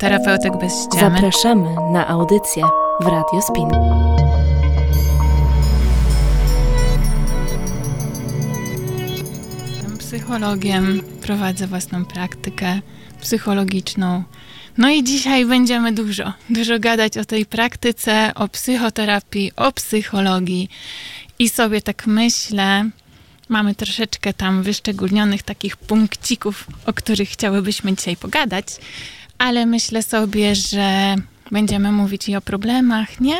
Terapeutek bez ściemy. Zapraszamy na audycję w Radio Spin. Jestem psychologiem, prowadzę własną praktykę psychologiczną. No i dzisiaj będziemy dużo, dużo gadać o tej praktyce, o psychoterapii, o psychologii. I sobie tak myślę, mamy troszeczkę tam wyszczególnionych takich punkcików, o których chciałybyśmy dzisiaj pogadać, ale myślę sobie, że będziemy mówić i o problemach, nie?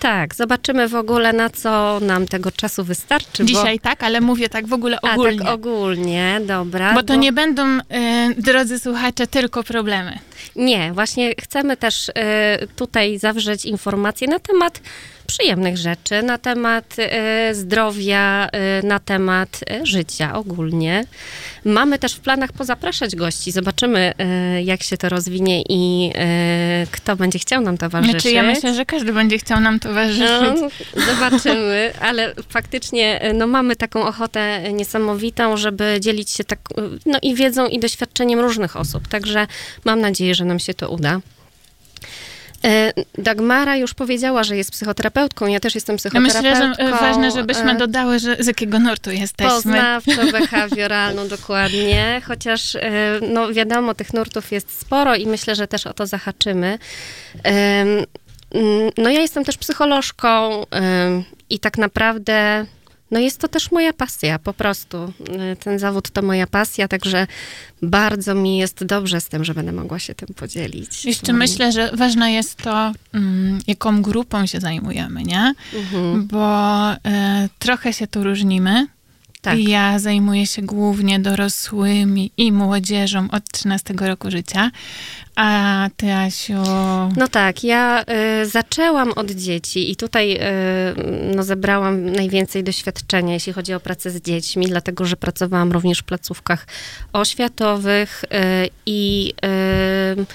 Tak, zobaczymy w ogóle na co nam tego czasu wystarczy. Dzisiaj bo... tak, ale mówię tak w ogóle ogólnie. A tak ogólnie, dobra. Bo to bo... nie będą, y, drodzy słuchacze, tylko problemy. Nie, właśnie chcemy też y, tutaj zawrzeć informacje na temat przyjemnych rzeczy, na temat y, zdrowia, y, na temat y, życia ogólnie. Mamy też w planach pozapraszać gości. Zobaczymy, jak się to rozwinie i kto będzie chciał nam towarzyszyć. Znaczy, ja myślę, że każdy będzie chciał nam towarzyszyć. No, zobaczymy, ale faktycznie no, mamy taką ochotę niesamowitą, żeby dzielić się tak, no, i wiedzą, i doświadczeniem różnych osób. Także mam nadzieję, że nam się to uda. E, Dagmara już powiedziała, że jest psychoterapeutką. Ja też jestem psychoterapeutką. Myślę, że ważne, żebyśmy e, dodały, że z jakiego nurtu jesteśmy. Poznawczo-behawioralną, dokładnie. Chociaż, e, no wiadomo, tych nurtów jest sporo i myślę, że też o to zahaczymy. No ja jestem też psycholożką i tak naprawdę no jest to też moja pasja, po prostu. Ten zawód to moja pasja, także bardzo mi jest dobrze z tym, że będę mogła się tym podzielić. Jeszcze myślę, że ważne jest to, mm, jaką grupą się zajmujemy, nie? Mhm. Bo y, trochę się tu różnimy. Tak. Ja zajmuję się głównie dorosłymi i młodzieżą od 13 roku życia. A ty, Asiu? No tak, ja y, zaczęłam od dzieci i tutaj y, no, zebrałam najwięcej doświadczenia, jeśli chodzi o pracę z dziećmi, dlatego że pracowałam również w placówkach oświatowych y, i y,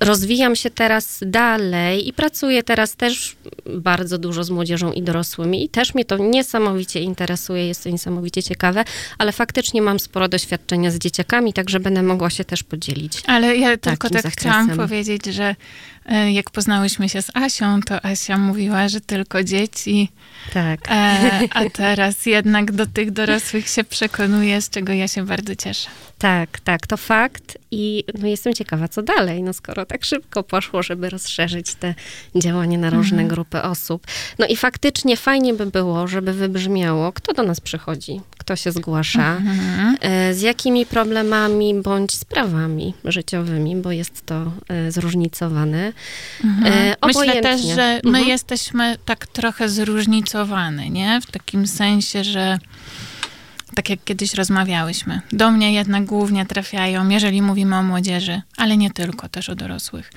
rozwijam się teraz dalej i pracuję teraz też bardzo dużo z młodzieżą i dorosłymi i też mnie to niesamowicie interesuje, jest to niesamowicie ciekawe, ale faktycznie mam sporo doświadczenia z dzieciakami, także będę mogła się też podzielić. Ale ja tylko tak zakresem. chciałam powiedzieć, że jak poznałyśmy się z Asią, to Asia mówiła, że tylko dzieci. Tak. E, a teraz jednak do tych dorosłych się przekonuje, z czego ja się bardzo cieszę. Tak, tak, to fakt i no, jestem ciekawa, co dalej, no skoro tak szybko poszło, żeby rozszerzyć te działania na różne mhm. grupy osób. No i faktycznie fajnie by było, żeby wybrzmiało, kto do nas przychodzi, kto się zgłasza, mhm. E, z jakimi problemami bądź sprawami życiowymi, bo jest to e, zróżnicowane. Mhm. Myślę też, że my mhm. jesteśmy tak trochę zróżnicowane, nie? W takim sensie, że tak jak kiedyś rozmawiałyśmy. Do mnie jednak głównie trafiają, jeżeli mówimy o młodzieży, ale nie tylko, też o dorosłych.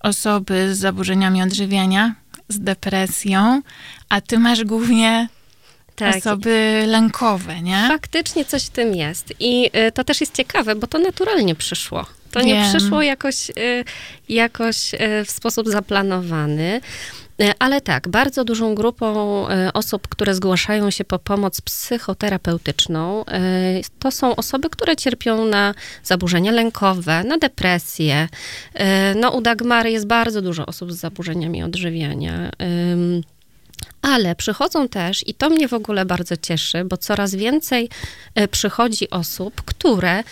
Osoby z zaburzeniami odżywiania, z depresją, a ty masz głównie tak. osoby lękowe, nie? Faktycznie coś w tym jest. I y, to też jest ciekawe, bo to naturalnie przyszło. To Wiem. nie przyszło jakoś, y, jakoś y, w sposób zaplanowany. E, ale tak, bardzo dużą grupą e, osób, które zgłaszają się po pomoc psychoterapeutyczną, e, to są osoby, które cierpią na zaburzenia lękowe, na depresję. No, u Dagmary jest bardzo dużo osób z zaburzeniami odżywiania. Ale przychodzą też, i to mnie w ogóle bardzo cieszy, bo coraz więcej przychodzi osób, które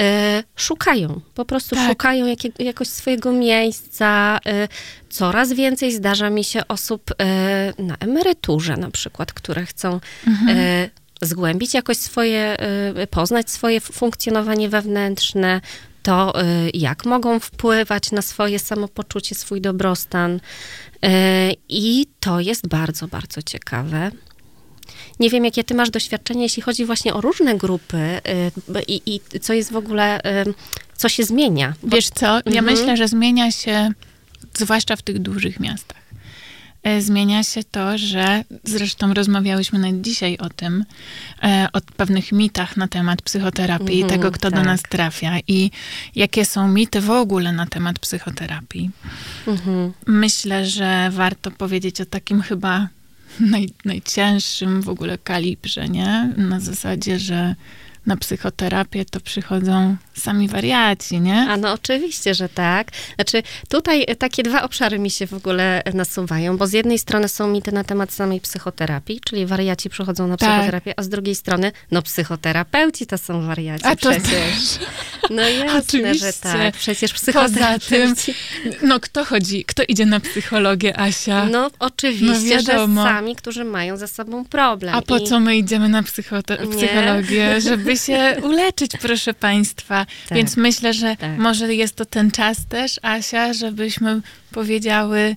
E, szukają, po prostu tak. szukają jakiego, jakoś swojego miejsca. E, coraz więcej zdarza mi się osób e, na emeryturze na przykład, które chcą mhm. zgłębić jakoś swoje, poznać swoje funkcjonowanie wewnętrzne, to jak mogą wpływać na swoje samopoczucie, swój dobrostan. I to jest bardzo, bardzo ciekawe. Nie wiem, jakie ty masz doświadczenie, jeśli chodzi właśnie o różne grupy y, i, i co jest w ogóle, y, co się zmienia. Wiesz co, ja mhm. myślę, że zmienia się, zwłaszcza w tych dużych miastach. E, zmienia się to, że zresztą rozmawiałyśmy nawet dzisiaj o tym, e, o pewnych mitach na temat psychoterapii i tego, kto tak. do nas trafia i jakie są mity w ogóle na temat psychoterapii. Mhm. Myślę, że warto powiedzieć o takim chyba naj, najcięższym w ogóle kalibrze, nie? Na zasadzie, że na psychoterapię to przychodzą sami wariaci, nie? A no oczywiście, że tak. Znaczy tutaj takie dwa obszary mi się w ogóle nasuwają, bo z jednej strony są mity na temat samej psychoterapii, czyli wariaci przychodzą na Tak. psychoterapię, a z drugiej strony, no psychoterapeuci to są wariaci A to przecież. też. No jasne, Oczywiście. że tak. Przecież Poza tym, psychoterapeuci. no kto chodzi, kto idzie na psychologię, Asia? No No oczywiście, że wiadomo. sami, którzy mają za sobą problem. A po I- co my idziemy na psychote- Nie. psychologię? Żeby się uleczyć, proszę Państwa. Tak. Więc myślę, że Tak. może jest to ten czas też, Asia, żebyśmy powiedziały,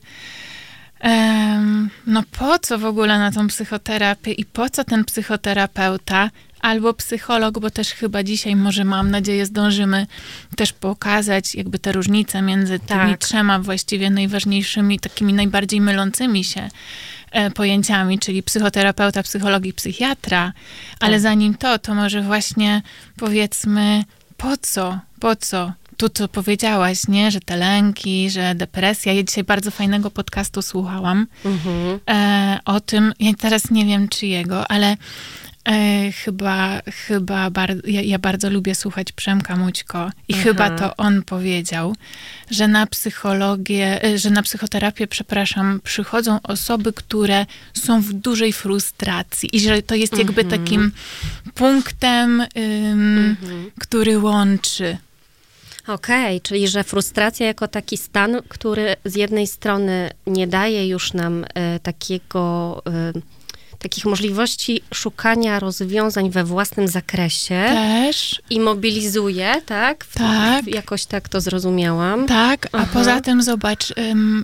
em, no po co w ogóle na tą psychoterapię i po co ten psychoterapeuta albo psycholog, bo też chyba dzisiaj może, mam nadzieję, zdążymy też pokazać jakby te różnice między tymi Tak. trzema właściwie najważniejszymi, takimi najbardziej mylącymi się pojęciami, czyli psychoterapeuta, psycholog i psychiatra. Ale Tak. zanim to, to może właśnie powiedzmy, po co, po co? Tu, co powiedziałaś, nie? Że te lęki, że depresja. Ja dzisiaj bardzo fajnego podcastu słuchałam Mhm. e, o tym, ja teraz nie wiem czyjego, ale e, chyba, chyba bar, ja, ja bardzo lubię słuchać Przemka Mućko i Aha. chyba to on powiedział, że na psychologię, e, że na psychoterapię, przepraszam, przychodzą osoby, które są w dużej frustracji i że to jest jakby Mhm. takim punktem, ym, Mhm. który łączy. Okej, czyli że frustracja jako taki stan, który z jednej strony nie daje już nam e, takiego, e, takich możliwości szukania rozwiązań we własnym zakresie Też, i mobilizuje, tak? W- Tak. w- Jakoś tak to zrozumiałam. tak, a Aha. poza tym zobacz,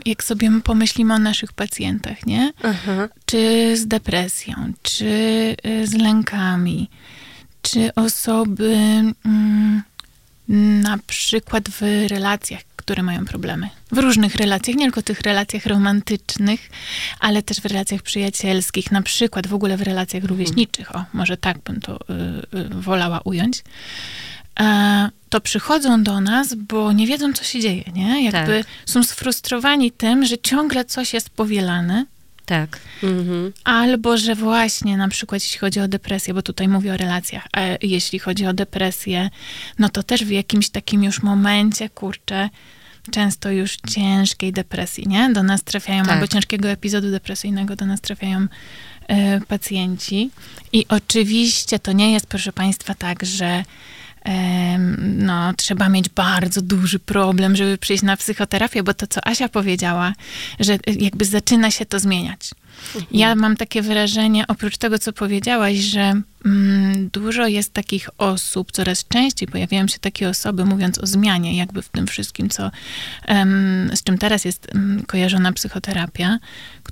jak sobie pomyślimy o naszych pacjentach, nie? Aha. czy z depresją, czy y, z lękami, czy osoby mm, na przykład w relacjach, które mają problemy. W różnych relacjach, nie tylko tych relacjach romantycznych, ale też w relacjach przyjacielskich, na przykład w ogóle w relacjach rówieśniczych. O, może tak bym to y, y, wolała ująć. E, to przychodzą do nas, bo nie wiedzą, co się dzieje, nie? Jakby Tak. są sfrustrowani tym, że ciągle coś jest powielane, Tak. Mhm. Albo, że właśnie na przykład jeśli chodzi o depresję, bo tutaj mówię o relacjach, a jeśli chodzi o depresję, no to też w jakimś takim już momencie, kurczę, często już ciężkiej depresji, nie? Do nas trafiają, Tak. albo ciężkiego epizodu depresyjnego do nas trafiają e, pacjenci. I oczywiście to nie jest, proszę Państwa, tak, że no, trzeba mieć bardzo duży problem, żeby przyjść na psychoterapię, bo to, co Asia powiedziała, że y, jakby zaczyna się to zmieniać. Ja mam takie wrażenie, oprócz tego, co powiedziałaś, że mm, dużo jest takich osób, coraz częściej pojawiają się takie osoby, mówiąc o zmianie, jakby w tym wszystkim, co, em, z czym teraz jest em, kojarzona psychoterapia,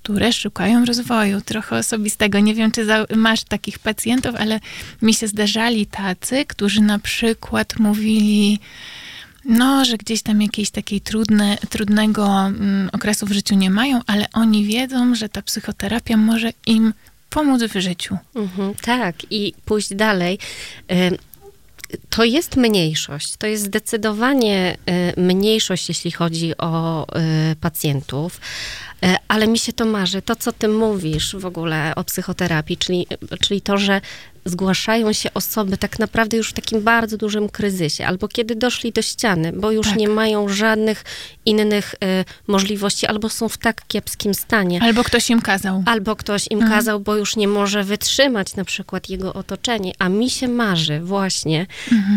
które szukają rozwoju, trochę osobistego. Nie wiem, czy za, masz takich pacjentów, ale mi się zdarzali tacy, którzy na przykład mówili, no, że gdzieś tam jakiejś takiej trudne, trudnego mm, okresu w życiu nie mają, ale oni wiedzą, że ta psychoterapia może im pomóc w życiu. Mhm, tak, i pójść dalej. Ym, To jest mniejszość. To jest zdecydowanie y, mniejszość, jeśli chodzi o y, pacjentów. Y, Ale mi się to marzy, to co ty mówisz w ogóle o psychoterapii, czyli, czyli to, że zgłaszają się osoby tak naprawdę już w takim bardzo dużym kryzysie, albo kiedy doszli do ściany, bo już Tak. nie mają żadnych innych y, możliwości, albo są w tak kiepskim stanie. Albo ktoś im kazał. Albo ktoś im kazał, bo już nie może wytrzymać na przykład jego otoczenie. A mi się marzy właśnie,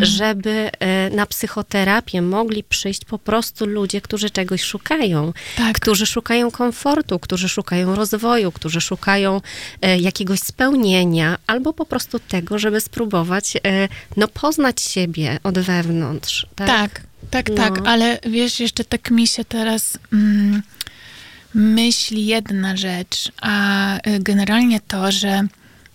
żeby e, na psychoterapię mogli przyjść po prostu ludzie, którzy czegoś szukają. Tak. Którzy szukają komfortu, którzy szukają rozwoju, którzy szukają e, jakiegoś spełnienia, albo po prostu tego, żeby spróbować e, no, poznać siebie od wewnątrz. Tak? Tak, tak, No. tak, ale wiesz, jeszcze tak mi się teraz mm, myśli jedna rzecz, a y, generalnie to, że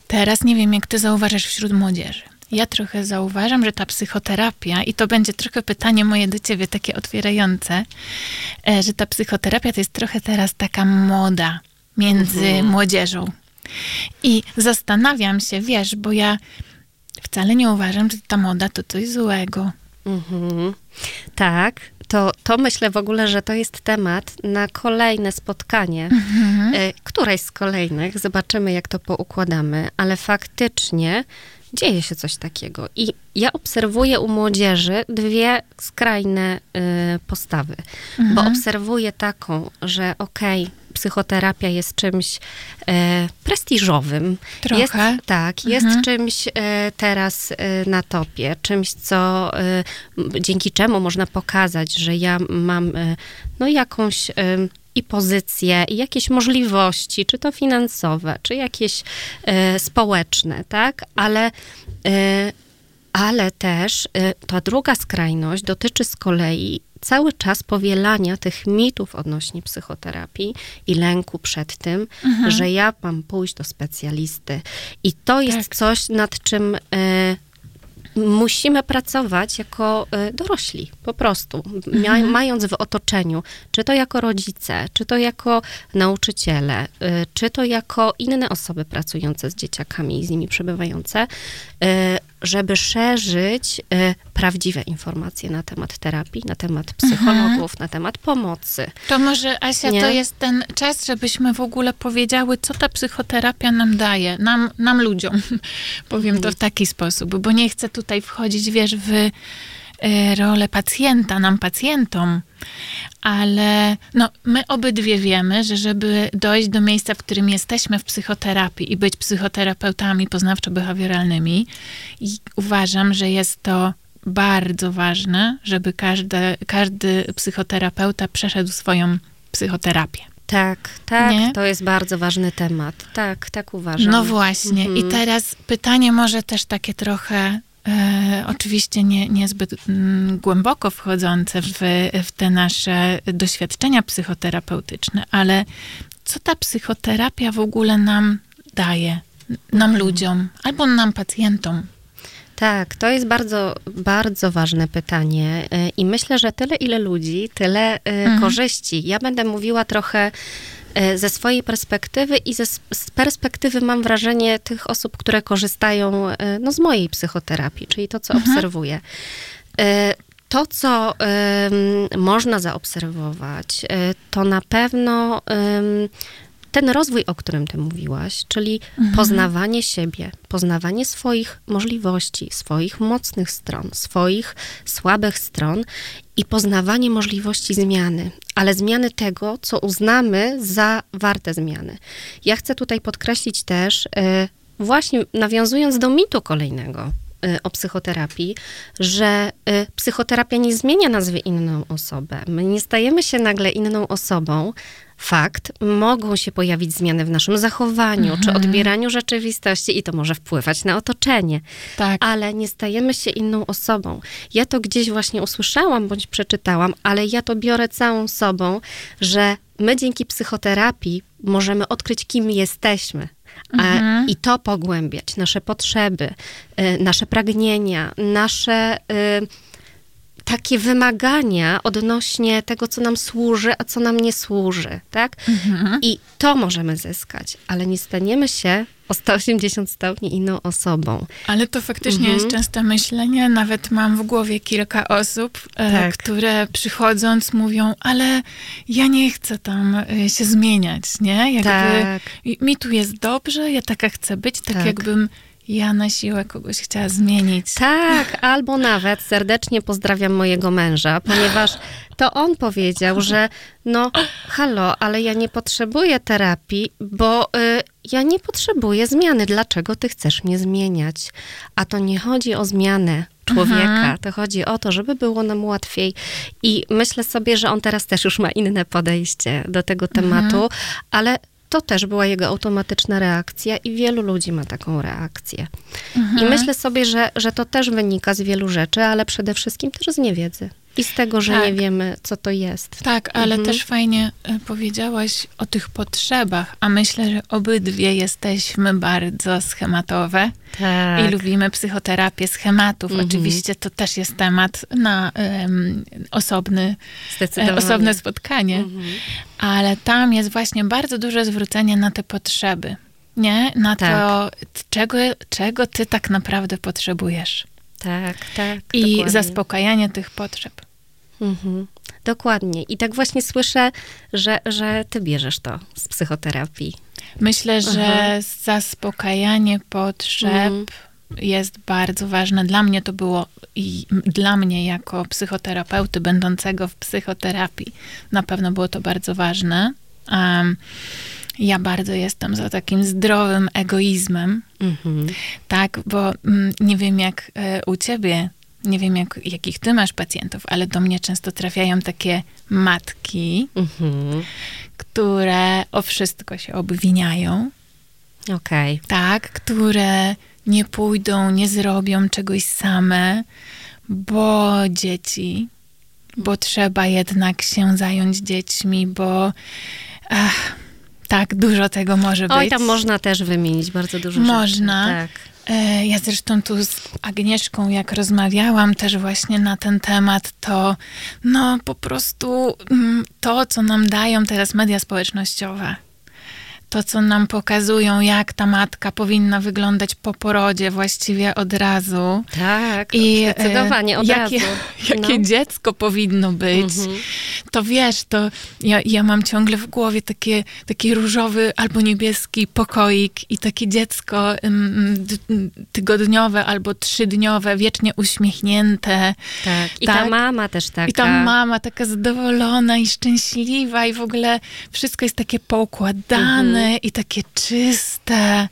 teraz nie wiem, jak ty zauważasz wśród młodzieży. Ja trochę zauważam, że ta psychoterapia, i to będzie trochę pytanie moje do ciebie, takie otwierające, e, że ta psychoterapia to jest trochę teraz taka moda między młodzieżą. I zastanawiam się, wiesz, bo ja wcale nie uważam, że ta moda to coś złego. Mhm. Tak, to, to myślę w ogóle, że to jest temat na kolejne spotkanie. Mhm. E, Któreś z kolejnych, zobaczymy jak to poukładamy, ale faktycznie dzieje się coś takiego. I ja obserwuję u młodzieży dwie skrajne y, postawy, mhm. bo obserwuję taką, że okej, okay, psychoterapia jest czymś e, prestiżowym. Trochę. Jest, tak, jest mhm. czymś e, teraz e, na topie, czymś, co dzięki czemu można pokazać, że ja mam no jakąś i pozycje, i jakieś możliwości, czy to finansowe, czy jakieś społeczne, tak? Ale ale też ta druga skrajność dotyczy z kolei cały czas powielania tych mitów odnośnie psychoterapii i lęku przed tym, mhm. że ja mam pójść do specjalisty. I to jest tak. coś, nad czym y, musimy pracować jako y, dorośli, po prostu, mhm. mając w otoczeniu, czy to jako rodzice, czy to jako nauczyciele, y, czy to jako inne osoby pracujące z dzieciakami i z nimi przebywające, żeby szerzyć y, prawdziwe informacje na temat terapii, na temat psychologów, mhm. na temat pomocy. To może, Asia, Nie? to jest ten czas, żebyśmy w ogóle powiedziały, co ta psychoterapia nam daje, nam, nam ludziom. Powiem mhm. to w taki sposób, bo nie chcę tutaj wchodzić, wiesz, w Y, rolę pacjenta, nam pacjentom, ale no, my obydwie wiemy, że żeby dojść do miejsca, w którym jesteśmy w psychoterapii i być psychoterapeutami poznawczo-behawioralnymi, uważam, że jest to bardzo ważne, żeby każdy, każdy psychoterapeuta przeszedł swoją psychoterapię. Tak, tak, nie? to jest bardzo ważny temat. Tak, tak uważam. No właśnie. Mhm. I teraz pytanie może też takie trochę E, oczywiście nie, niezbyt mm, głęboko wchodzące w, w te nasze doświadczenia psychoterapeutyczne, ale co ta psychoterapia w ogóle nam daje, nam mhm. ludziom albo nam pacjentom? Tak, to jest bardzo, bardzo ważne pytanie e, i myślę, że tyle ile ludzi, tyle e, mhm. korzyści. Ja będę mówiła trochę ze swojej perspektywy i ze, z perspektywy, mam wrażenie, tych osób, które korzystają e, no, z mojej psychoterapii, czyli to, co mhm. obserwuję. E, to, co można zaobserwować, to na pewno ten rozwój, o którym ty mówiłaś, czyli mhm. poznawanie siebie, poznawanie swoich możliwości, swoich mocnych stron, swoich słabych stron i poznawanie możliwości zmiany, ale zmiany tego, co uznamy za warte zmiany. Ja chcę tutaj podkreślić też, e, właśnie nawiązując do mitu kolejnego, e, o psychoterapii, że e, psychoterapia nie zmienia nas w inną osobę. My nie stajemy się nagle inną osobą, fakt, mogą się pojawić zmiany w naszym zachowaniu mhm. czy odbieraniu rzeczywistości i to może wpływać na otoczenie. Tak. Ale nie stajemy się inną osobą. Ja to gdzieś właśnie usłyszałam bądź przeczytałam, ale ja to biorę całą sobą, że my dzięki psychoterapii możemy odkryć, kim jesteśmy. Mhm. I to pogłębiać, nasze potrzeby, y, nasze pragnienia, nasze y, takie wymagania odnośnie tego, co nam służy, a co nam nie służy, tak? Mhm. I to możemy zyskać, ale nie staniemy się o 180 stopni inną osobą. Ale to faktycznie mhm. jest częste myślenie. Nawet mam w głowie kilka osób, e, tak. które przychodząc mówią, ale ja nie chcę tam e, się zmieniać, nie? Jakby tak. mi tu jest dobrze, ja taka chcę być, tak, tak. jakbym ja na siłę kogoś chciała zmienić. Tak, albo nawet serdecznie pozdrawiam mojego męża, ponieważ to on powiedział, że no halo, ale ja nie potrzebuję terapii, bo y, ja nie potrzebuję zmiany. Dlaczego ty chcesz mnie zmieniać? A to nie chodzi o zmianę człowieka. Mhm. To chodzi o to, żeby było nam łatwiej. I myślę sobie, że on teraz też już ma inne podejście do tego tematu, mhm. ale to też była jego automatyczna reakcja i wielu ludzi ma taką reakcję. Mhm. I myślę sobie, że, że to też wynika z wielu rzeczy, ale przede wszystkim też z niewiedzy. I z tego, że tak. nie wiemy, co to jest. Tak, ale mhm. też fajnie e, powiedziałaś o tych potrzebach, a myślę, że obydwie jesteśmy bardzo schematowe tak. i lubimy psychoterapię schematów. Mhm. Oczywiście to też jest temat na um, osobny, e, osobne spotkanie, mhm. ale tam jest właśnie bardzo duże zwrócenie na te potrzeby. Nie? Na tak. to, czego, czego ty tak naprawdę potrzebujesz. Tak, tak. I dokładnie. zaspokajanie tych potrzeb. Mhm, dokładnie. I tak właśnie słyszę, że, że ty bierzesz to z psychoterapii. Myślę, że Aha. zaspokajanie potrzeb mhm. jest bardzo ważne. Dla mnie to było i dla mnie jako psychoterapeuty będącego w psychoterapii na pewno było to bardzo ważne. Um, ja bardzo jestem za takim zdrowym egoizmem, mhm. tak, bo mm, nie wiem jak e, u ciebie, nie wiem jak, jakich ty masz pacjentów, ale do mnie często trafiają takie matki, mhm. które o wszystko się obwiniają. Okej. Okay. Tak, które nie pójdą, nie zrobią czegoś same, bo dzieci, bo trzeba jednak się zająć dziećmi, bo ach, tak, dużo tego może być. Oj, tam można też wymienić bardzo dużo Można. Rzeczy, tak. E, ja zresztą tu z Agnieszką, jak rozmawiałam też właśnie na ten temat, to no po prostu mm, to, co nam dają teraz media społecznościowe, to, co nam pokazują, jak ta matka powinna wyglądać po porodzie właściwie od razu. Tak, I zdecydowanie od jakie, razu. Jakie no. dziecko powinno być. Mhm. To wiesz, to ja, ja mam ciągle w głowie takie, taki różowy albo niebieski pokoik i takie dziecko tygodniowe albo trzydniowe, wiecznie uśmiechnięte. Tak. I tak? ta mama też taka. I ta mama taka zadowolona i szczęśliwa i w ogóle wszystko jest takie poukładane. Mhm i takie czyste.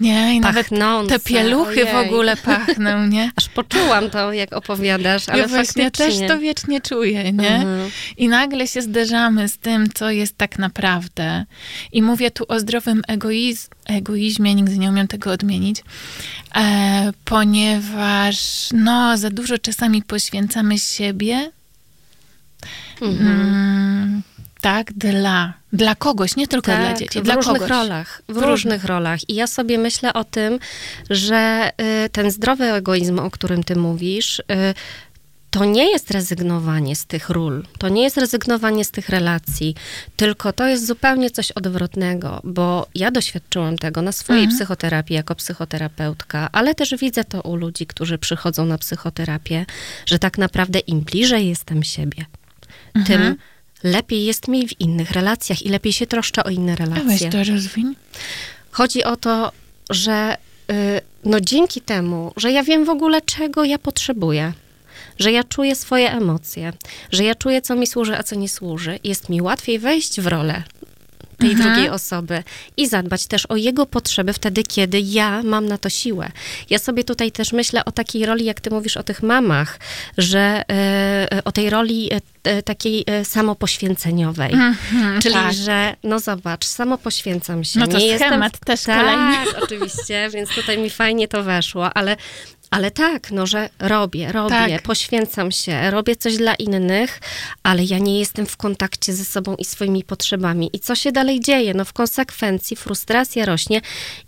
Nie, i nawet te pieluchy Ojej. w ogóle pachną, nie? Aż poczułam to, jak opowiadasz, ale ja właśnie też to wiecznie czuję, nie? Mhm. I nagle się zderzamy z tym, co jest tak naprawdę. I mówię tu o zdrowym egoiz egoizmie, nigdy nie umiem tego odmienić, e, ponieważ no, za dużo czasami poświęcamy siebie. Mhm. Mm, tak, dla, dla kogoś, nie tylko tak, dla dzieci, w dla różnych kogoś. rolach, w, w różnych rolach. I ja sobie myślę o tym, że y, ten zdrowy egoizm, o którym ty mówisz, y, to nie jest rezygnowanie z tych ról, to nie jest rezygnowanie z tych relacji, tylko to jest zupełnie coś odwrotnego, bo ja doświadczyłam tego na swojej mhm. psychoterapii jako psychoterapeutka, ale też widzę to u ludzi, którzy przychodzą na psychoterapię, że tak naprawdę im bliżej jestem siebie, mhm. tym lepiej jest mi w innych relacjach i lepiej się troszczę o inne relacje. Weź to rozwiń. Chodzi o to, że y, no dzięki temu, że ja wiem w ogóle, czego ja potrzebuję, że ja czuję swoje emocje, że ja czuję, co mi służy, a co nie służy, jest mi łatwiej wejść w rolę tej mhm. drugiej osoby i zadbać też o jego potrzeby wtedy, kiedy ja mam na to siłę. Ja sobie tutaj też myślę o takiej roli, jak ty mówisz o tych mamach, że y, o tej roli y, takiej y, samopoświęceniowej. Mhm, Czyli, tak. że no zobacz, samopoświęcam się. No to Nie schemat jestem, też tak, kolejny. oczywiście, więc tutaj mi fajnie to weszło, ale ale tak, no, że robię, robię, tak. poświęcam się, robię coś dla innych, ale ja nie jestem w kontakcie ze sobą i swoimi potrzebami. I co się dalej dzieje? No w konsekwencji frustracja rośnie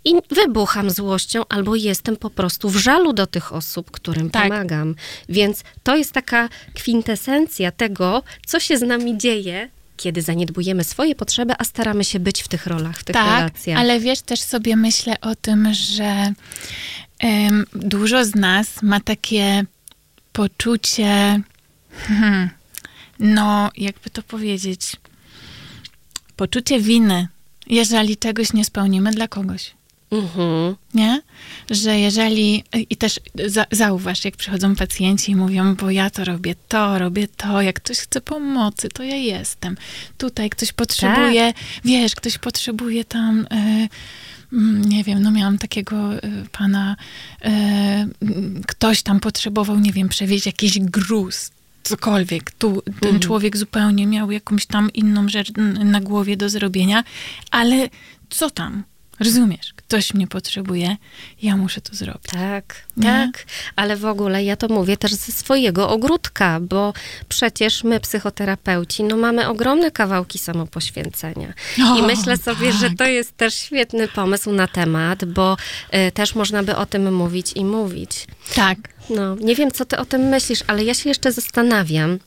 i wybucham złością, albo jestem po prostu w żalu do tych osób, którym tak. pomagam. Więc to jest taka kwintesencja tego, co się z nami dzieje, kiedy zaniedbujemy swoje potrzeby, a staramy się być w tych rolach, w tych tak, relacjach. Ale wiesz, też sobie myślę o tym, że dużo z nas ma takie poczucie, hmm, no, jakby to powiedzieć, poczucie winy, jeżeli czegoś nie spełnimy dla kogoś. Mhm. Nie? Że jeżeli, i też za, zauważ, jak przychodzą pacjenci i mówią, bo ja to robię to, robię to, jak ktoś chce pomocy, to ja jestem. Tutaj ktoś potrzebuje, tak. wiesz, ktoś potrzebuje tam. Y, nie wiem, no miałam takiego y, pana, y, ktoś tam potrzebował, nie wiem, przewieźć jakiś gruz, cokolwiek. Tu ten mhm. człowiek zupełnie miał jakąś tam inną rzecz na głowie do zrobienia, ale co tam? Rozumiesz, ktoś mnie potrzebuje, ja muszę to zrobić. Tak, nie? tak, ale w ogóle ja to mówię też ze swojego ogródka, bo przecież my, psychoterapeuci, no mamy ogromne kawałki samopoświęcenia. O, I myślę sobie, tak. że to jest też świetny pomysł na temat, bo y, też można by o tym mówić i mówić. Tak. No, nie wiem, co ty o tym myślisz, ale ja się jeszcze zastanawiam,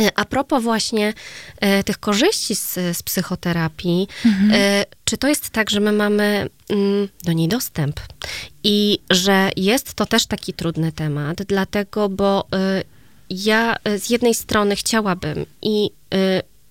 E, a propos właśnie e, tych korzyści z, z psychoterapii, mhm. e, czy to jest tak, że my mamy mm, do niej dostęp i że jest to też taki trudny temat, dlatego, bo ja z jednej strony chciałabym i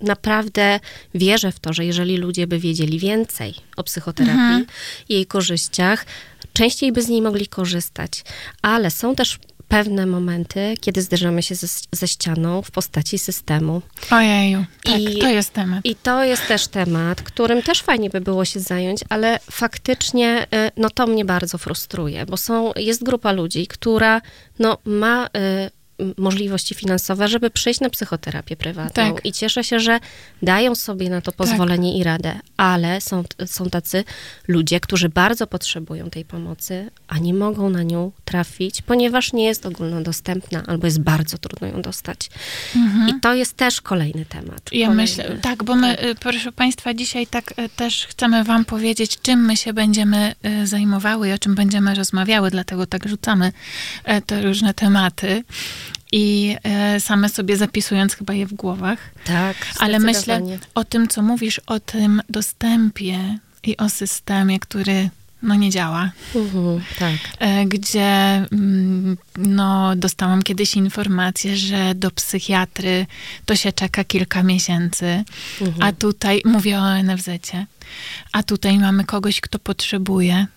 naprawdę wierzę w to, że jeżeli ludzie by wiedzieli więcej o psychoterapii mhm. i jej korzyściach, częściej by z niej mogli korzystać. Ale są też pewne momenty, kiedy zderzamy się ze, ze ścianą w postaci systemu. Ojeju, tak, I, to jest temat. I to jest też temat, którym też fajnie by było się zająć, ale faktycznie y, no to mnie bardzo frustruje, bo są, jest grupa ludzi, która no, ma y, możliwości finansowe, żeby przyjść na psychoterapię prywatną. Tak. I cieszę się, że dają sobie na to tak. pozwolenie tak. i radę, ale są, są tacy ludzie, którzy bardzo potrzebują tej pomocy, a nie mogą na nią trafić, ponieważ nie jest ogólnodostępna albo jest bardzo trudno ją dostać. Mhm. I to jest też kolejny temat. Ja kolejny. myślę, tak, bo my, tak. proszę Państwa, dzisiaj tak y, też chcemy Wam powiedzieć, czym my się będziemy y, zajmowały i o czym będziemy rozmawiały, dlatego tak rzucamy te różne tematy i e, same sobie zapisując chyba je w głowach. Tak. Ale myślę o tym, co mówisz, o tym dostępie i o systemie, który no nie działa. Mhm, tak. E, gdzie mm, no, dostałam kiedyś informację, że do psychiatry to się czeka kilka miesięcy, mhm. a tutaj, mówię o NFZ-cie, a tutaj mamy kogoś, kto potrzebuje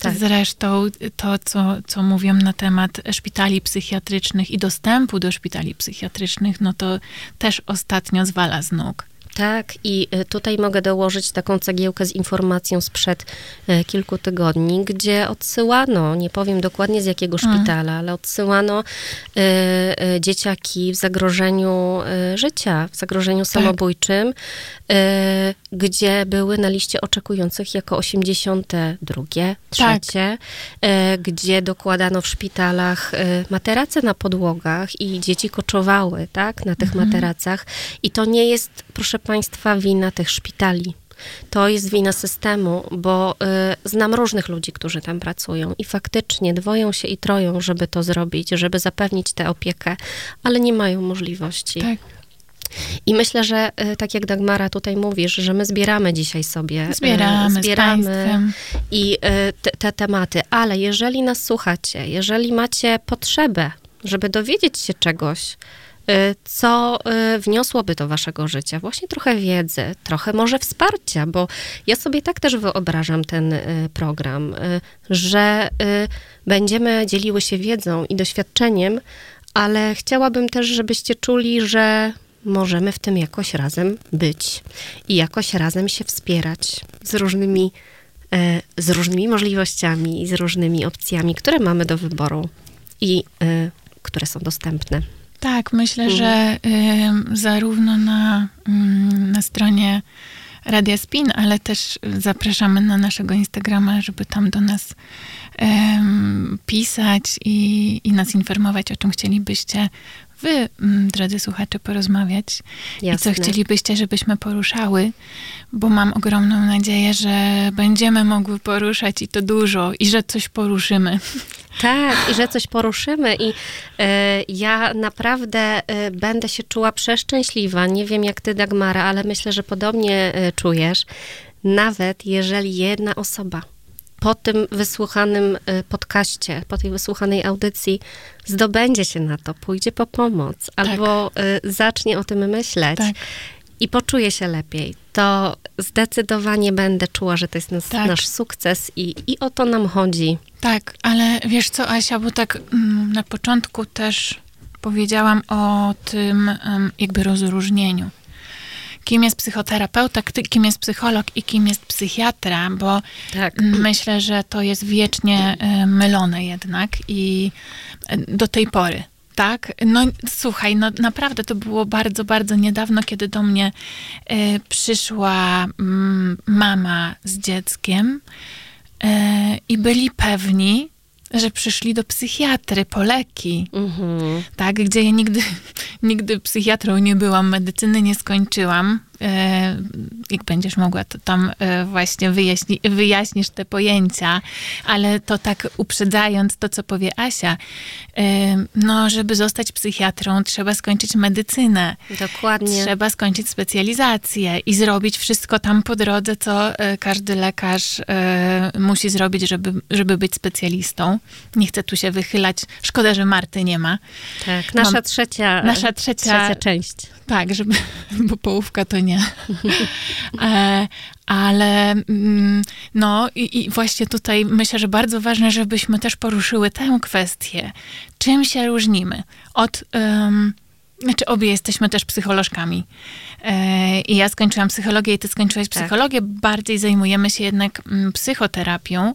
tak. Zresztą to, co, co mówią na temat szpitali psychiatrycznych i dostępu do szpitali psychiatrycznych, no to też ostatnio zwala z nóg. Tak, i e, tutaj mogę dołożyć taką cegiełkę z informacją sprzed e, kilku tygodni, gdzie odsyłano, nie powiem dokładnie z jakiego mm. szpitala, ale odsyłano y, dzieciaki w zagrożeniu życia, w zagrożeniu tak. samobójczym, y, gdzie były na liście oczekujących jako 82, trzecie, tak. y, gdzie dokładano w szpitalach materace na podłogach i dzieci koczowały, tak, na tych mhm. materacach. I to nie jest, proszę Państwa, wina tych szpitali. To jest wina systemu, bo y, znam różnych ludzi, którzy tam pracują i faktycznie dwoją się i troją, żeby to zrobić, żeby zapewnić tę opiekę, ale nie mają możliwości. Tak. I myślę, że y, tak jak Dagmara tutaj mówisz, że my zbieramy dzisiaj sobie. Y, zbieramy, zbieramy i y, te, te tematy, ale jeżeli nas słuchacie, jeżeli macie potrzebę, żeby dowiedzieć się czegoś, co y, wniosłoby do waszego życia? Właśnie trochę wiedzy, trochę może wsparcia, bo ja sobie tak też wyobrażam ten y, program, że będziemy dzieliły się wiedzą i doświadczeniem, ale chciałabym też, żebyście czuli, że możemy w tym jakoś razem być i jakoś razem się wspierać z różnymi, z różnymi możliwościami i z różnymi opcjami, które mamy do wyboru i które są dostępne. Tak, myślę, mhm. że y, zarówno na, y, na stronie Radia Spin, ale też zapraszamy na naszego Instagrama, żeby tam do nas pisać i, i nas informować, o czym chcielibyście wy, drodzy słuchacze, porozmawiać Jasne. i co chcielibyście, żebyśmy poruszały, bo mam ogromną nadzieję, że będziemy mogły poruszać i to dużo, i że coś poruszymy. Tak, i że coś poruszymy. I y, ja naprawdę y, będę się czuła przeszczęśliwa. Nie wiem jak ty, Dagmara, ale myślę, że podobnie y, czujesz. Nawet jeżeli jedna osoba po tym wysłuchanym podcaście, po tej wysłuchanej audycji zdobędzie się na to, pójdzie po pomoc tak. albo zacznie o tym myśleć. Tak i poczuję się lepiej, to zdecydowanie będę czuła, że to jest nas, tak. nasz sukces i, i o to nam chodzi. Tak, ale wiesz co, Asia, bo tak mm, na początku też powiedziałam o tym jakby rozróżnieniu. Kim jest psychoterapeuta, kim jest psycholog i kim jest psychiatra, bo tak. myślę, że to jest wiecznie mylone jednak i e, do tej pory tak? No słuchaj, no naprawdę to było bardzo, bardzo niedawno, kiedy do mnie y, przyszła y, mama z dzieckiem y, i byli pewni, że przyszli do psychiatry po leki, mhm. tak, gdzie ja nigdy, nigdy psychiatrą nie byłam, medycyny nie skończyłam, jak będziesz mogła, to tam e, właśnie wyjaśni, wyjaśnisz te pojęcia, ale to tak uprzedzając to, co powie Asia, e, no, żeby zostać psychiatrą, trzeba skończyć medycynę. Dokładnie. Trzeba skończyć specjalizację i zrobić wszystko tam po drodze, co e, każdy lekarz musi zrobić, żeby, żeby być specjalistą. Nie chcę tu się wychylać. Szkoda, że Marty nie ma. Tak, nasza Mam, trzecia, nasza trzecia, trzecia część. Tak, żeby, bo połówka to nie. e, ale mm, no i, i, właśnie tutaj myślę, że bardzo ważne, żebyśmy też poruszyły tę kwestię. Czym się różnimy od... Um, znaczy, obie jesteśmy też psycholożkami. E, I ja skończyłam psychologię, i ty skończyłaś tak. psychologię. Bardziej zajmujemy się jednak mm, psychoterapią,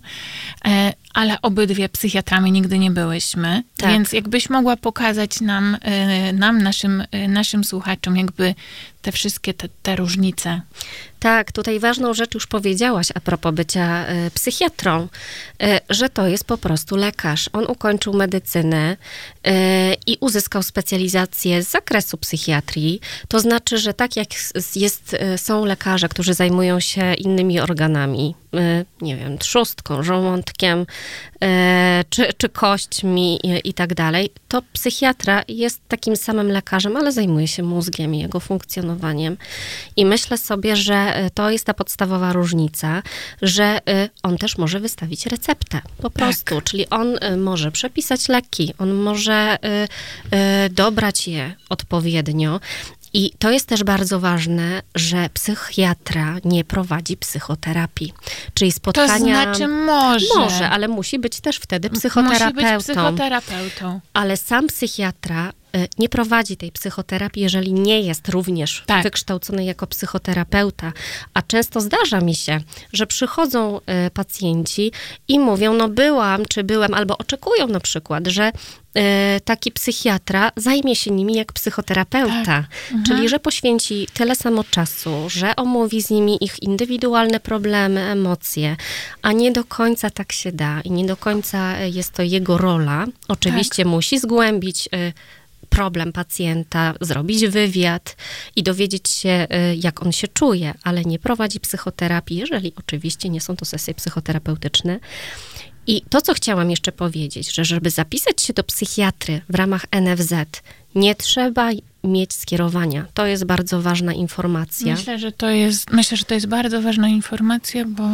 e, ale obydwie psychiatrami nigdy nie byłyśmy. Tak. Więc jakbyś mogła pokazać nam, e, nam naszym, naszym słuchaczom, jakby te wszystkie te, te różnice. Tak, tutaj ważną rzecz już powiedziałaś a propos bycia y, psychiatrą, y, że to jest po prostu lekarz. On ukończył medycynę y, i uzyskał specjalizację z zakresu psychiatrii. To znaczy, że tak jak jest, są lekarze, którzy zajmują się innymi organami, nie wiem, trzustką, żołądkiem, czy, czy kośćmi i, tak dalej, to psychiatra jest takim samym lekarzem, ale zajmuje się mózgiem i jego funkcjonowaniem. I myślę sobie, że E, to jest ta podstawowa różnica, że e, on też może wystawić receptę, po tak. prostu. Tak. Czyli on e, może przepisać leki, on może dobrać je odpowiednio. I to jest też bardzo ważne, że psychiatra nie prowadzi psychoterapii. Czyli spotkania. To znaczy może. Może, ale musi być też wtedy psychoterapeutą. Musi być psychoterapeutą. Ale sam psychiatra nie prowadzi tej psychoterapii, jeżeli nie jest również tak. wykształcony jako psychoterapeuta. A często zdarza mi się, że przychodzą y, pacjenci i mówią, no byłam, czy byłem, albo oczekują na przykład, że y, taki psychiatra zajmie się nimi jak psychoterapeuta, tak. mhm. czyli że poświęci tyle samo czasu, że omówi z nimi ich indywidualne problemy, emocje, a nie do końca tak się da i nie do końca jest to jego rola. Oczywiście tak. musi zgłębić problem pacjenta, zrobić wywiad i dowiedzieć się, y, jak on się czuje, ale nie prowadzi psychoterapii, jeżeli oczywiście nie są to sesje psychoterapeutyczne. I to, co chciałam jeszcze powiedzieć, że żeby zapisać się do psychiatry w ramach NFZ, nie trzeba mieć skierowania. To jest bardzo ważna informacja. Myślę, że to jest, myślę, że to jest bardzo ważna informacja, bo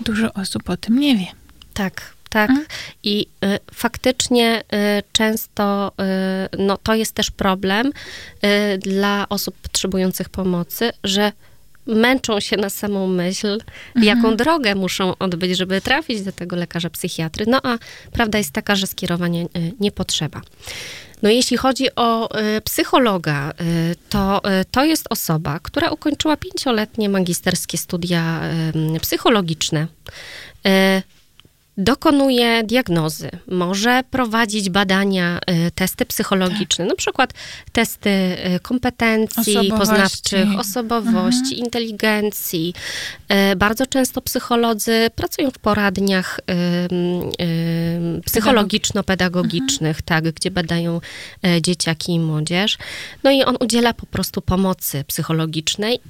dużo osób o tym nie wie. Tak, tak? Mhm. I y, faktycznie y, często y, no, to jest też problem y, dla osób potrzebujących pomocy, że męczą się na samą myśl, mhm. jaką drogę muszą odbyć, żeby trafić do tego lekarza psychiatry. No a prawda jest taka, że skierowania y, nie potrzeba. No jeśli chodzi o y, psychologa, to, to jest osoba, która ukończyła pięcioletnie magisterskie studia psychologiczne dokonuje diagnozy, może prowadzić badania, y, testy psychologiczne, tak. na przykład testy y, kompetencji osobowości. poznawczych, osobowości, mhm. inteligencji. Y, bardzo często psycholodzy pracują w poradniach psychologiczno-pedagogicznych, mhm. tak, gdzie badają dzieciaki i młodzież. No i on udziela po prostu pomocy psychologicznej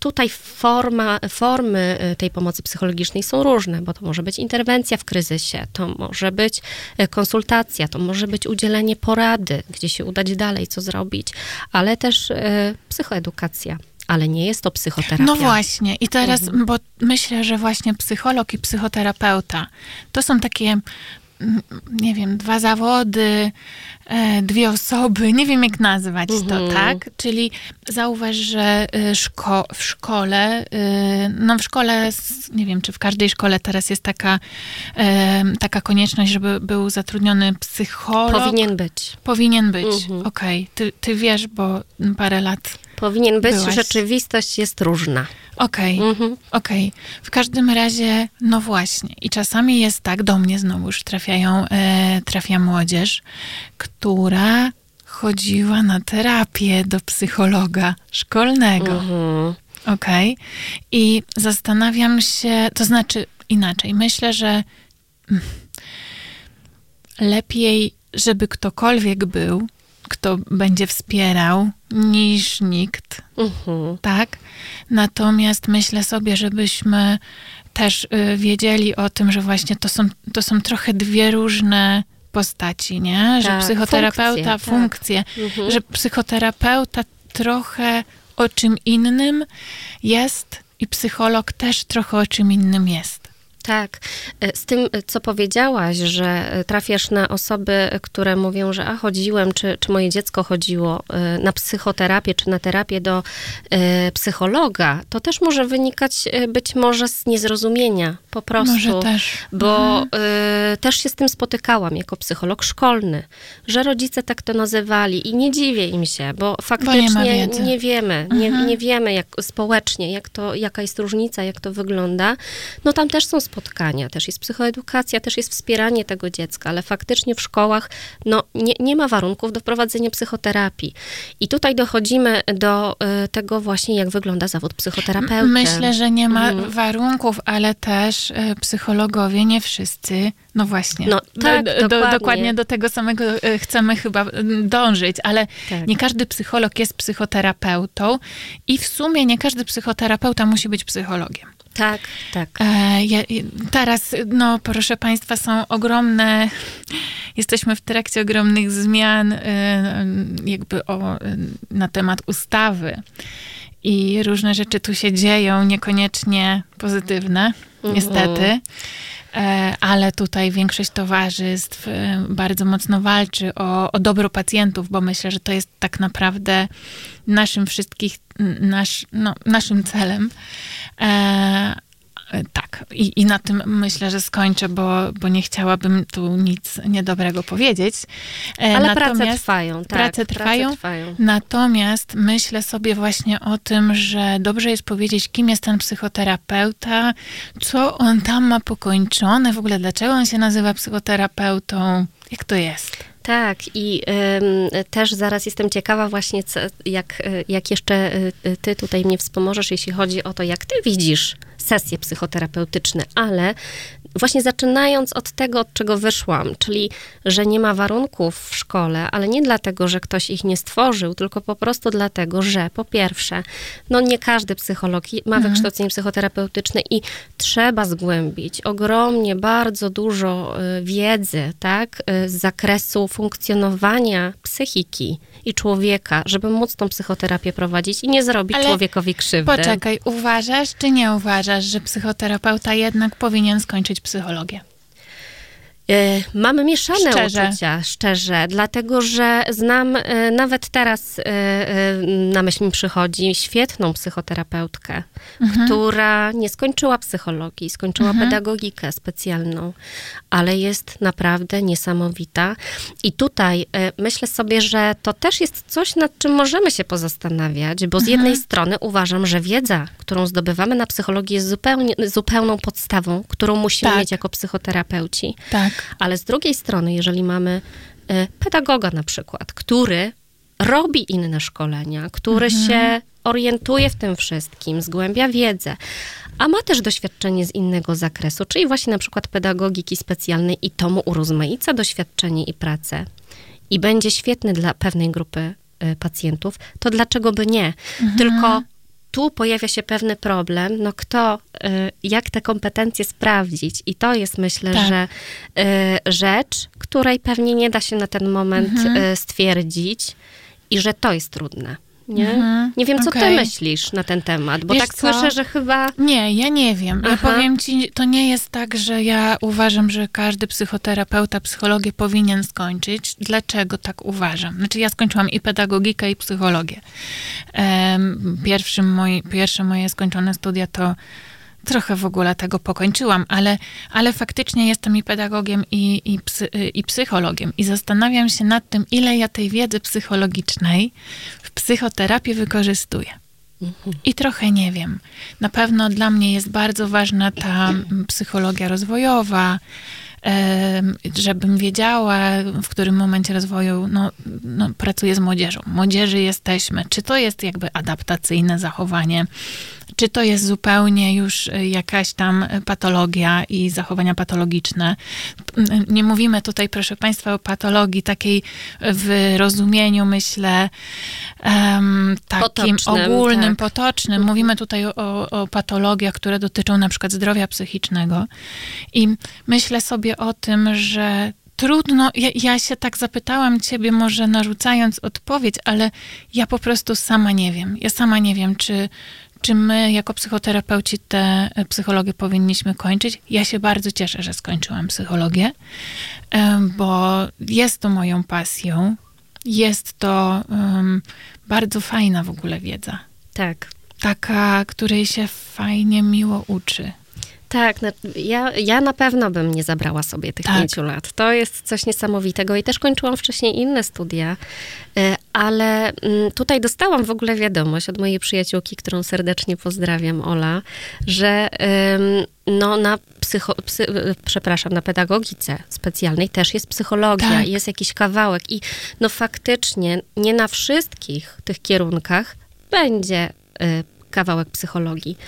tutaj forma, formy y, tej pomocy psychologicznej są różne, bo to może być interwencja w kryzysie, to może być y, konsultacja, to może być udzielenie porady, gdzie się udać dalej, co zrobić, ale też psychoedukacja ale nie jest to psychoterapia. No właśnie, i teraz, mhm. bo myślę, że właśnie psycholog i psychoterapeuta to są takie nie wiem, dwa zawody, e, dwie osoby, nie wiem jak nazwać to, mhm. tak? Czyli zauważ, że e, szko w szkole, e, no w szkole, nie wiem, czy w każdej szkole teraz jest taka, taka konieczność, żeby był zatrudniony psycholog. Powinien być. Powinien być, mhm. okej. Okay. Ty, ty wiesz, bo parę lat Powinien być, byłaś. rzeczywistość jest różna. Okej, okay, mhm. okej. Okay. W każdym razie, no właśnie. I czasami jest tak, do mnie znowuż trafiają, e, trafia młodzież, która chodziła na terapię do psychologa szkolnego. Mhm. Okej. Okay. I zastanawiam się, to znaczy inaczej. Myślę, że mm, lepiej, żeby ktokolwiek był, kto będzie wspierał, niż nikt. Mhm. Tak? Natomiast myślę sobie, żebyśmy też y, wiedzieli o tym, że właśnie to są, to są trochę dwie różne postaci, nie? Że tak, psychoterapeuta, funkcje, funkcje, tak. mhm. że psychoterapeuta trochę o czym innym jest i psycholog też trochę o czym innym jest. Tak. E, z tym, e, co powiedziałaś, że e, trafiasz na osoby, które mówią, że a chodziłem, czy, czy moje dziecko chodziło na psychoterapię, czy na terapię do psychologa, to też może wynikać być może z niezrozumienia po prostu. Może też. Bo mhm. też się z tym spotykałam jako psycholog szkolny, że rodzice tak to nazywali i nie dziwię im się, bo faktycznie bo nie, nie, wiemy, mhm. nie, nie wiemy jak społecznie, jak to, jaka jest różnica, jak to wygląda. No tam też są spotkania spotkania, też jest psychoedukacja, też jest wspieranie tego dziecka, ale faktycznie w szkołach no, nie, nie ma warunków do prowadzenia psychoterapii. I tutaj dochodzimy do y, tego właśnie, jak wygląda zawód psychoterapeuty. Myślę, że nie ma mhm. warunków, ale też y, psychologowie, nie wszyscy, no właśnie. No, tak, do, dokładnie. dokładnie do tego samego y, chcemy chyba dążyć, ale tak. nie każdy psycholog jest psychoterapeutą i w sumie nie każdy psychoterapeuta musi być psychologiem. Tak, tak. E, ja, teraz, no proszę Państwa, są ogromne, jesteśmy w trakcie ogromnych zmian e, jakby o, na temat ustawy i różne rzeczy tu się dzieją, niekoniecznie pozytywne, mhm. niestety. E, ale tutaj większość towarzystw e, bardzo mocno walczy o, o dobro pacjentów, bo myślę, że to jest tak naprawdę naszym wszystkich, nasz, no, naszym celem. E, tak, I, i na tym myślę, że skończę, bo, bo nie chciałabym tu nic niedobrego powiedzieć. Ale natomiast prace trwają, tak. Prace trwają, prace trwają. Natomiast myślę sobie właśnie o tym, że dobrze jest powiedzieć, kim jest ten psychoterapeuta, co on tam ma pokończone, w ogóle dlaczego on się nazywa psychoterapeutą, jak to jest. Tak, i y, też zaraz jestem ciekawa właśnie, co, jak, jak jeszcze y, ty tutaj mnie wspomożesz, jeśli chodzi o to, jak ty widzisz sesje psychoterapeutyczne, ale właśnie zaczynając od tego, od czego wyszłam, czyli że nie ma warunków w szkole, ale nie dlatego, że ktoś ich nie stworzył, tylko po prostu dlatego, że po pierwsze, no nie każdy psycholog ma mhm. wykształcenie psychoterapeutyczne i trzeba zgłębić ogromnie, bardzo dużo y, wiedzy, tak, y, z zakresu funkcjonowania psychiki i człowieka, żeby móc tą psychoterapię prowadzić i nie zrobić ale człowiekowi krzywdy. Poczekaj, uważasz czy nie uważasz, że psychoterapeuta jednak powinien skończyć psychologię? E, mamy mieszane szczerze. uczucia, szczerze, dlatego że znam e, nawet teraz e, na myśl mi przychodzi świetną psychoterapeutkę, mhm. która nie skończyła psychologii, skończyła mhm. pedagogikę specjalną, ale jest naprawdę niesamowita. I tutaj myślę sobie, że to też jest coś, nad czym możemy się pozastanawiać, bo z mhm. jednej strony uważam, że wiedza, którą zdobywamy na psychologii jest zupełnie, zupełną podstawą, którą musimy tak. mieć jako psychoterapeuci. Tak. Ale z drugiej strony, jeżeli mamy e, pedagoga na przykład, który robi inne szkolenia, który mhm. się orientuje w tym wszystkim, zgłębia wiedzę, a ma też doświadczenie z innego zakresu, czyli właśnie na przykład pedagogiki specjalnej i to mu urozmaica doświadczenie i pracę i będzie świetny dla pewnej grupy e, pacjentów, to dlaczego by nie? Mhm. Tylko tu pojawia się pewny problem, no kto, y, jak te kompetencje sprawdzić i to jest myślę, tak. że y, rzecz, której pewnie nie da się na ten moment mhm. Y, stwierdzić i że to jest trudne nie? Mhm, nie wiem, co okay. ty myślisz na ten temat, bo Wiesz tak co? słyszę, że chyba... Nie, ja nie wiem. Aha. Ja powiem ci, to nie jest tak, że ja uważam, że każdy psychoterapeuta psychologię powinien skończyć. Dlaczego tak uważam? Znaczy, ja skończyłam i pedagogikę, i psychologię. Pierwszym moi, pierwsze moje skończone studia to trochę w ogóle tego pokończyłam, ale, ale faktycznie jestem i pedagogiem, i, i, psy, i psychologiem. I zastanawiam się nad tym, ile ja tej wiedzy psychologicznej w psychoterapii wykorzystuję. I trochę nie wiem. Na pewno dla mnie jest bardzo ważna ta psychologia rozwojowa, żebym wiedziała, w którym momencie rozwoju no, no, pracuję z młodzieżą. Młodzieży jesteśmy. Czy to jest jakby adaptacyjne zachowanie, czy to jest zupełnie już jakaś tam patologia i zachowania patologiczne. Nie mówimy tutaj, proszę Państwa, o patologii takiej w rozumieniu, myślę, um, takim potocznym, ogólnym, tak. potocznym. Mówimy tutaj o, o patologiach, które dotyczą na przykład zdrowia psychicznego. I myślę sobie o tym, że trudno, ja, ja, się tak zapytałam ciebie, może narzucając odpowiedź, ale ja po prostu sama nie wiem. Ja sama nie wiem, czy, czy my jako psychoterapeuci tę psychologię powinniśmy kończyć. Ja się bardzo cieszę, że skończyłam psychologię, bo jest to moją pasją. Jest to um, bardzo fajna w ogóle wiedza. Tak. Taka, której się fajnie, miło uczy. Tak, ja, ja na pewno bym nie zabrała sobie tych tak. pięciu lat. To jest coś niesamowitego i też kończyłam wcześniej inne studia, y, ale mm, tutaj dostałam w ogóle wiadomość od mojej przyjaciółki, którą serdecznie pozdrawiam, Ola, że no, na psycho, psy, przepraszam, na pedagogice specjalnej też jest psychologia, tak. jest jakiś kawałek i no faktycznie nie na wszystkich tych kierunkach będzie y, kawałek psychologii,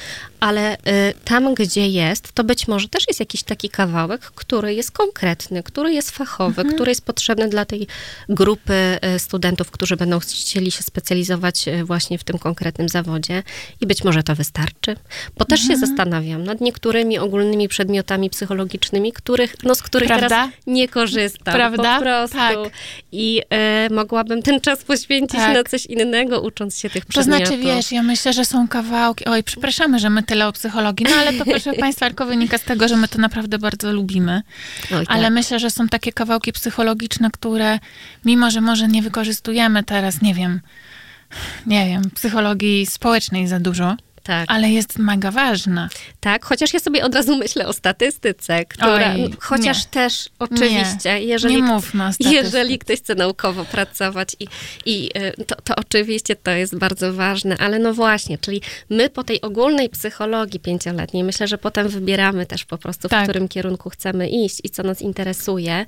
ale y, tam, gdzie jest, to być może też jest jakiś taki kawałek, który jest konkretny, który jest fachowy, mhm. który jest potrzebny dla tej grupy y, studentów, którzy będą chcieli się specjalizować y, właśnie w tym konkretnym zawodzie i być może to wystarczy. Bo też mhm. się zastanawiam nad niektórymi ogólnymi przedmiotami psychologicznymi, których, no, z których Prawda? teraz nie korzystam. Prawda? Po prostu. Tak. I y, mogłabym ten czas poświęcić tak. na coś innego, ucząc się tych przedmiotów. To znaczy, wiesz, ja myślę, że są kawałki, oj, przepraszamy, że my tyle o psychologii, no ale to proszę Państwa, tylko wynika z tego, że my to naprawdę bardzo lubimy. Oj, tak. Ale myślę, że są takie kawałki psychologiczne, które mimo, że może nie wykorzystujemy teraz, nie wiem, nie wiem, psychologii społecznej za dużo, tak. Ale jest mega ważna. Tak, chociaż ja sobie od razu myślę o statystyce, która, Oj, chociaż nie. też oczywiście, nie. jeżeli, nie mówmy jeżeli ktoś chce naukowo pracować i, i y, to, to oczywiście to jest bardzo ważne, ale no właśnie, czyli my po tej ogólnej psychologii pięcioletniej, myślę, że potem wybieramy też po prostu, tak. w którym kierunku chcemy iść i co nas interesuje.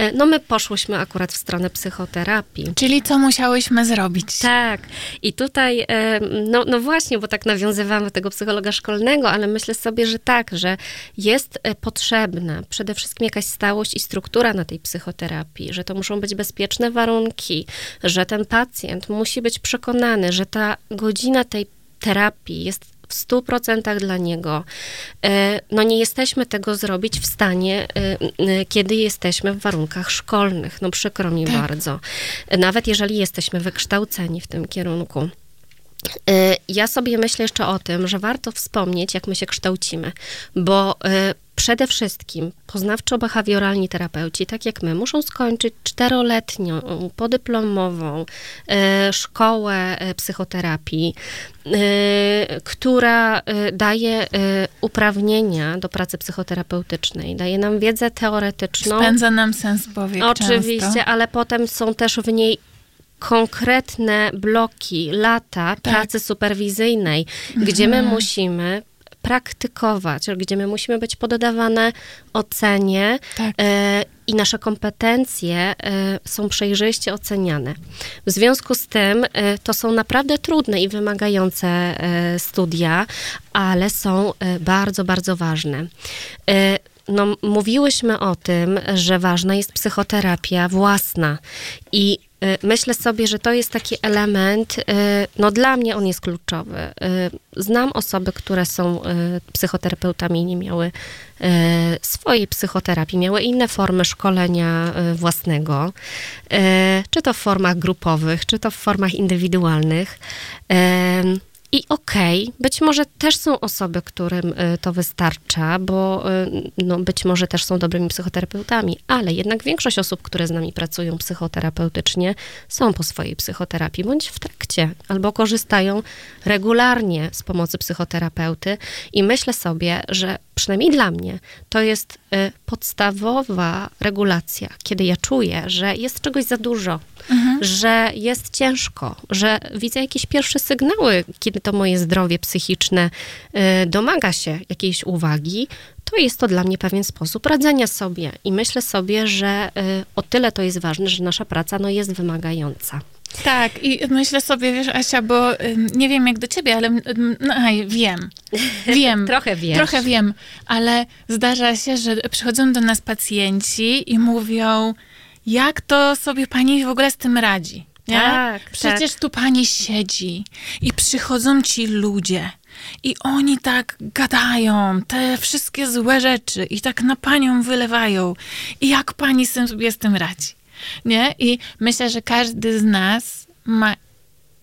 Y, no my poszłyśmy akurat w stronę psychoterapii. Czyli co musiałyśmy zrobić. Tak. I tutaj, y, no, no właśnie, bo tak nawiązujemy nazywamy tego psychologa szkolnego, ale myślę sobie, że tak, że jest e, potrzebna przede wszystkim jakaś stałość i struktura na tej psychoterapii, że to muszą być bezpieczne warunki, że ten pacjent musi być przekonany, że ta godzina tej terapii jest w 100% dla niego. E, no nie jesteśmy tego zrobić w stanie, e, kiedy jesteśmy w warunkach szkolnych. No przykro mi tak. bardzo. Nawet jeżeli jesteśmy wykształceni w tym kierunku. Y, ja sobie myślę jeszcze o tym, że warto wspomnieć, jak my się kształcimy, bo y, przede wszystkim poznawczo-behawioralni terapeuci, tak jak my, muszą skończyć czteroletnią, podyplomową y, szkołę psychoterapii, która daje uprawnienia do pracy psychoterapeutycznej, daje nam wiedzę teoretyczną. Spędza nam sens powiek Oczywiście, często. ale potem są też w niej konkretne bloki, lata tak. pracy superwizyjnej, mhm. gdzie my musimy praktykować, gdzie my musimy być poddawane ocenie tak. e, i nasze kompetencje e, są przejrzyście oceniane. W związku z tym e, to są naprawdę trudne i wymagające studia, ale są bardzo, bardzo ważne. No, mówiłyśmy o tym, że ważna jest psychoterapia własna i myślę sobie, że to jest taki element, y, no dla mnie on jest kluczowy. Y, znam osoby, które są psychoterapeutami i nie miały swojej psychoterapii, miały inne formy szkolenia własnego, czy to w formach grupowych, czy to w formach indywidualnych. I okej, okay, być może też są osoby, którym y, to wystarcza, bo y, no, być może też są dobrymi psychoterapeutami, ale jednak większość osób, które z nami pracują psychoterapeutycznie, są po swojej psychoterapii bądź w trakcie, albo korzystają regularnie z pomocy psychoterapeuty. I myślę sobie, że przynajmniej dla mnie to jest y, podstawowa regulacja, kiedy ja czuję, że jest czegoś za dużo, mhm. że jest ciężko, że widzę jakieś pierwsze sygnały, kiedy to moje zdrowie psychiczne y, domaga się jakiejś uwagi, to jest to dla mnie pewien sposób radzenia sobie. I myślę sobie, że y, o tyle to jest ważne, że nasza praca no, jest wymagająca. Tak, i myślę sobie, wiesz, Asia, bo nie wiem jak do ciebie, ale no, wiem. Wiem. trochę wiem. Trochę wiem, ale zdarza się, że przychodzą do nas pacjenci i mówią, jak to sobie pani w ogóle z tym radzi. Nie? Tak, Przecież tak. tu pani siedzi i przychodzą ci ludzie i oni tak gadają te wszystkie złe rzeczy i tak na panią wylewają. I jak pani sobie z tym radzi? Nie? I myślę, że każdy z nas ma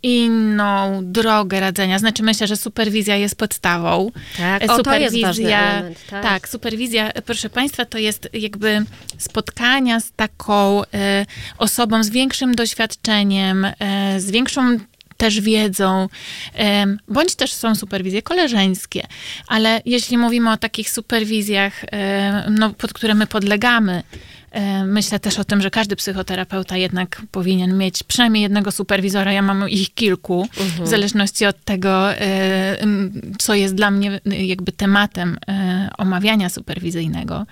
inną drogę radzenia. Znaczy myślę, że superwizja jest podstawą. Tak, o, to jest ważny element. Tak. tak, superwizja, proszę Państwa, to jest jakby spotkania z taką e, osobą z większym doświadczeniem, e, z większą też wiedzą, e, bądź też są superwizje koleżeńskie, ale jeśli mówimy o takich superwizjach, no, pod które my podlegamy, Myślę też o tym, że każdy psychoterapeuta jednak powinien mieć przynajmniej jednego superwizora. Ja mam ich kilku, w zależności od tego, e, co jest dla mnie jakby tematem e, omawiania superwizyjnego.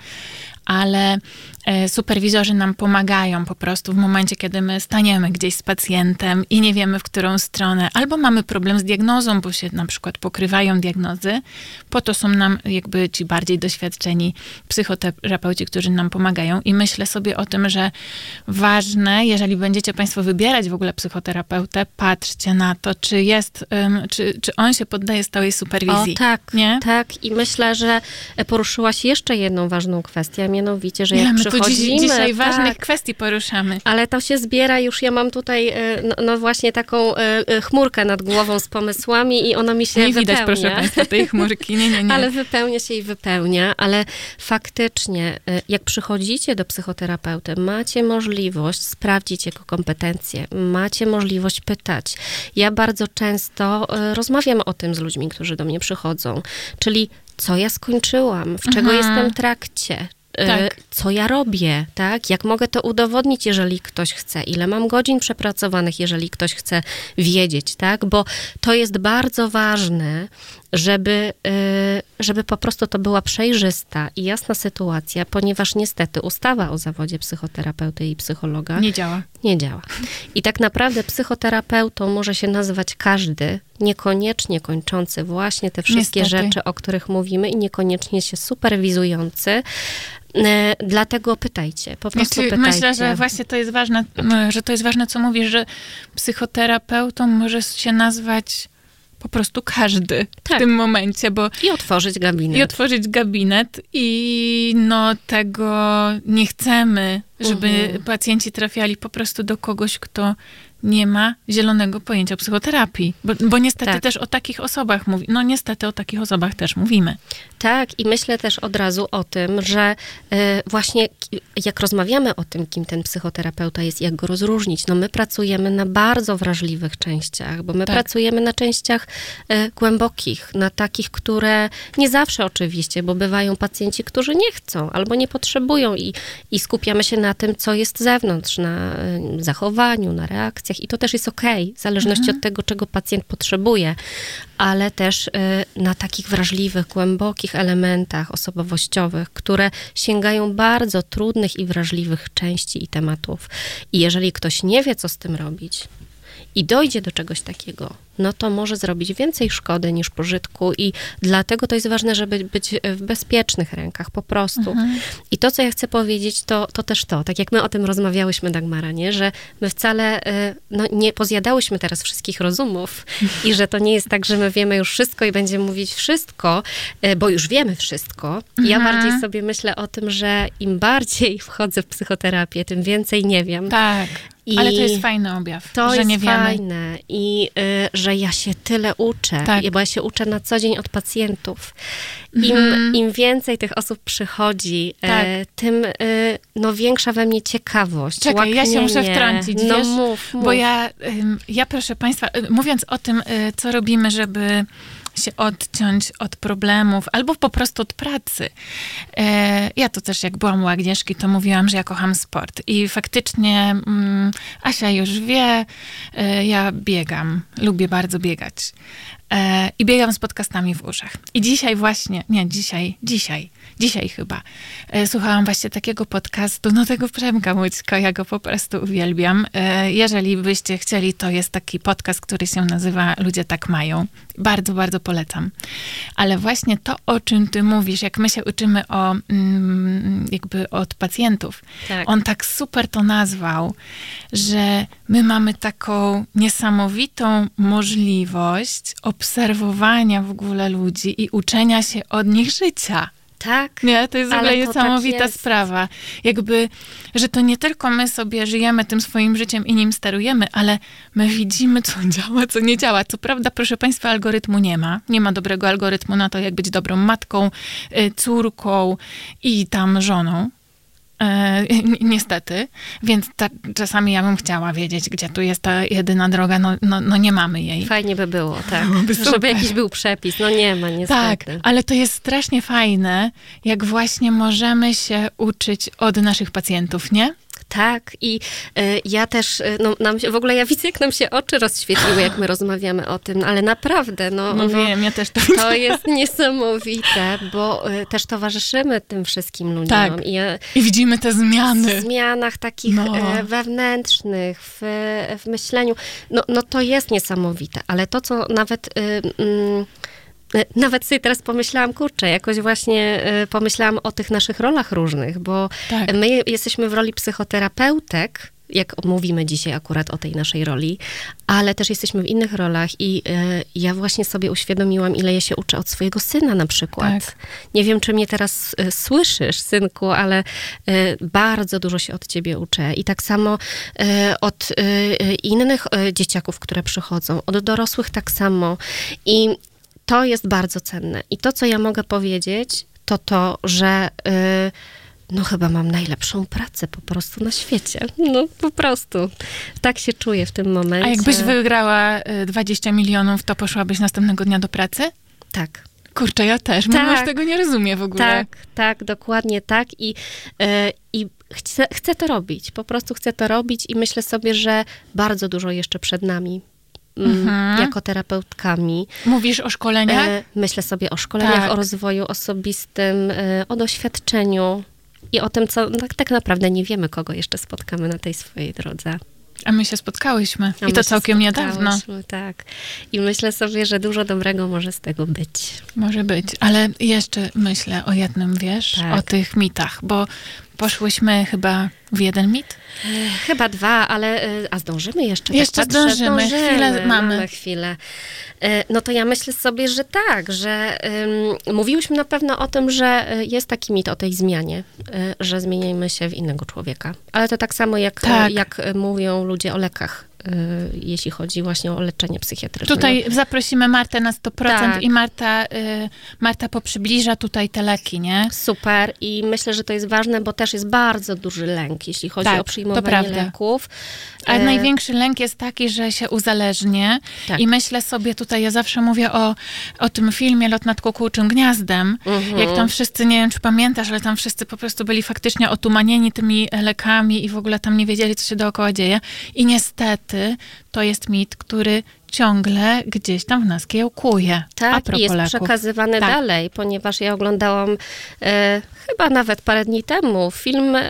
Ale e, superwizorzy nam pomagają po prostu w momencie, kiedy my staniemy gdzieś z pacjentem i nie wiemy, w którą stronę, albo mamy problem z diagnozą, bo się na przykład pokrywają diagnozy. Po to są nam jakby ci bardziej doświadczeni psychoterapeuci, którzy nam pomagają. I myślę sobie o tym, że ważne, jeżeli będziecie Państwo wybierać w ogóle psychoterapeutę, patrzcie na to, czy jest, czy, czy on się poddaje stałej superwizji. O tak, nie? tak. I myślę, że poruszyłaś jeszcze jedną ważną kwestię, a mianowicie, że jak my tu przychodzimy... dziś, dzisiaj ważnych tak, kwestii poruszamy. ale to się zbiera już, ja mam tutaj e, no, no właśnie taką e, e, chmurkę nad głową z pomysłami i ona mi się Nie wypełnia. widać, proszę Państwa, tej chmurki. Nie, nie, nie. Ale wypełnia się i wypełnia, ale faktycznie, jak przychodzicie do psychoterapeuty, macie możliwość sprawdzić jego kompetencje, macie możliwość pytać. Ja bardzo często rozmawiam o tym z ludźmi, którzy do mnie przychodzą, czyli co ja skończyłam, w czego Mhm. jestem w trakcie. Y, Tak. Co ja robię, tak? Jak mogę to udowodnić, jeżeli ktoś chce? Ile mam godzin przepracowanych, jeżeli ktoś chce wiedzieć, tak? Bo to jest bardzo ważne, żeby, y, żeby po prostu to była przejrzysta i jasna sytuacja, ponieważ niestety ustawa o zawodzie psychoterapeuty i psychologa Nie działa. nie działa. I tak naprawdę psychoterapeutą może się nazywać każdy, niekoniecznie kończący właśnie te wszystkie Niestety. rzeczy, o których mówimy i niekoniecznie się superwizujący. E, Dlatego pytajcie, po prostu Znaczy, pytajcie. myślę, że właśnie to jest ważne, m, że to jest ważne, co mówisz, że psychoterapeutą może się nazwać po prostu każdy Tak. w tym momencie, bo I otworzyć gabinet. i otworzyć gabinet i no tego nie chcemy, żeby Mhm. pacjenci trafiali po prostu do kogoś, kto nie ma zielonego pojęcia o psychoterapii. Bo, bo niestety Tak. też o takich osobach mówi, no niestety o takich osobach też mówimy. Tak, i myślę też od razu o tym, że e, właśnie jak rozmawiamy o tym, kim ten psychoterapeuta jest, jak go rozróżnić, no my pracujemy na bardzo wrażliwych częściach, bo my Tak. pracujemy na częściach e, głębokich, na takich, które nie zawsze oczywiście, bo bywają pacjenci, którzy nie chcą albo nie potrzebują i, i skupiamy się na tym, co jest z zewnątrz, na e, zachowaniu, na reakcjach i to też jest okej, w zależności od tego, czego pacjent potrzebuje, ale też y, na takich wrażliwych, głębokich elementach osobowościowych, które sięgają bardzo trudnych i wrażliwych części i tematów. I jeżeli ktoś nie wie, co z tym robić, i dojdzie do czegoś takiego, no to może zrobić więcej szkody niż pożytku i dlatego to jest ważne, żeby być w bezpiecznych rękach po prostu. I to, co ja chcę powiedzieć, to, to też to, tak jak my o tym rozmawiałyśmy, Dagmara, nie? że my wcale y, no, nie pozjadałyśmy teraz wszystkich rozumów i że to nie jest tak, że my wiemy już wszystko i będziemy mówić wszystko, y, bo już wiemy wszystko. Ja Mhm. bardziej sobie myślę o tym, że im bardziej wchodzę w psychoterapię, tym więcej nie wiem. Tak, I ale to jest fajny objaw, To że jest nie wiemy. fajne i y, że ja się tyle uczę, Tak. bo ja się uczę na co dzień od pacjentów. Im, Mhm. im więcej tych osób przychodzi, Tak. e, tym y, no, większa we mnie ciekawość, Czekaj, ja się muszę łaknienie. wtrącić, No wiesz, mów, mów. Bo ja, ja proszę Państwa, y, mówiąc o tym, y, co robimy, żeby się odciąć od problemów albo po prostu od pracy. E, Ja to też jak byłam u Agnieszki, to mówiłam, że ja kocham sport. I faktycznie mm, Asia już wie, e, ja biegam, lubię bardzo biegać. e, i biegam z podcastami w uszach. I dzisiaj właśnie, nie, dzisiaj, dzisiaj, dzisiaj chyba, słuchałam właśnie takiego podcastu, no tego Przemka Łódzko, ja go po prostu uwielbiam. Jeżeli byście chcieli, to jest taki podcast, który się nazywa Ludzie tak mają. Bardzo, bardzo polecam. Ale właśnie to, o czym ty mówisz, jak my się uczymy o, mm, jakby od pacjentów, Tak. on tak super to nazwał, że my mamy taką niesamowitą możliwość obserwowania w ogóle ludzi i uczenia się od nich życia. Tak. Nie, to jest w ogóle tak niesamowita jest. sprawa. Jakby, że to nie tylko my sobie żyjemy tym swoim życiem i nim sterujemy, ale my widzimy, co działa, co nie działa. Co prawda, proszę Państwa, algorytmu nie ma. Nie ma dobrego algorytmu na to, jak być dobrą matką, y, córką i tam żoną. E, ni- niestety, więc ta, czasami ja bym chciała wiedzieć, gdzie tu jest ta jedyna droga, no, no, no nie mamy jej. Fajnie by było, tak. Byłoby super. Żeby jakiś był przepis. No nie ma, Tak, niestety. ale to jest strasznie fajne, jak właśnie możemy się uczyć od naszych pacjentów, nie? Tak, i y, ja też, y, no, nam się, w ogóle ja widzę, jak nam się oczy rozświetliły, jak my rozmawiamy o tym, ale naprawdę, no, No, no wiem, ja też to to jest niesamowite, bo y, też towarzyszymy tym wszystkim ludziom. Tak. I I widzimy te w zmiany. zmianach takich No. e, wewnętrznych, w, w myśleniu, no, no to jest niesamowite, ale to, co nawet... y, mm, e, nawet sobie teraz pomyślałam, kurczę, jakoś właśnie e, pomyślałam o tych naszych rolach różnych, bo Tak. my jesteśmy w roli psychoterapeutek, jak mówimy dzisiaj akurat o tej naszej roli, ale też jesteśmy w innych rolach i e, ja właśnie sobie uświadomiłam, ile ja się uczę od swojego syna na przykład. Tak. Nie wiem, czy mnie teraz e, słyszysz, synku, ale e, bardzo dużo się od ciebie uczę. I tak samo e, od e, e, innych e, dzieciaków, które przychodzą, od dorosłych tak samo. I to jest bardzo cenne. I to, co ja mogę powiedzieć, to to, że y, no chyba mam najlepszą pracę po prostu na świecie. No po prostu. Tak się czuję w tym momencie. A jakbyś wygrała y, 20 milionów, to poszłabyś następnego dnia do pracy? Tak. Kurczę, ja też. Tak. mąż tego nie rozumie w ogóle. Tak, tak, dokładnie tak. I, e, i chcę, chcę to robić. Po prostu chcę to robić i myślę sobie, że bardzo dużo jeszcze przed nami. Mhm. Jako terapeutkami. Mówisz o szkoleniach? E, myślę sobie o szkoleniach, Tak. o rozwoju osobistym, e, o doświadczeniu i o tym, co tak, tak naprawdę nie wiemy, kogo jeszcze spotkamy na tej swojej drodze. A my się spotkałyśmy. A I to całkiem niedawno. Tak. I myślę sobie, że dużo dobrego może z tego być. Może być. Ale jeszcze myślę o jednym, wiesz, Tak. o tych mitach, bo poszłyśmy chyba w jeden mit. Chyba dwa, ale y, a zdążymy jeszcze? Jeszcze tak patrzę, zdążymy. Chwilę mamy. mamy chwilę. Y, No to ja myślę sobie, że tak, że ym, mówiłyśmy na pewno o tym, że y, jest taki mit o tej zmianie, że zmieniajmy się w innego człowieka. Ale to tak samo jak, Tak. jak mówią ludzie o lekach, jeśli chodzi właśnie o leczenie psychiatryczne. Tutaj zaprosimy Martę na 100% Tak. i Marta, y, Marta poprzybliża tutaj te leki, nie? Super i myślę, że to jest ważne, bo też jest bardzo duży lęk, jeśli chodzi Tak, o przyjmowanie leków. Ale E, największy lęk jest taki, że się uzależnię Tak. i myślę sobie tutaj, ja zawsze mówię o, o tym filmie Lot nad kukułczym gniazdem, Mhm. jak tam wszyscy, nie wiem czy pamiętasz, ale tam wszyscy po prostu byli faktycznie otumanieni tymi lekami i w ogóle tam nie wiedzieli, co się dookoła dzieje. I niestety to jest mit, który ciągle gdzieś tam w nas kiełkuje. Tak, i jest leków. przekazywany Tak. dalej, ponieważ ja oglądałam e, chyba nawet parę dni temu film e,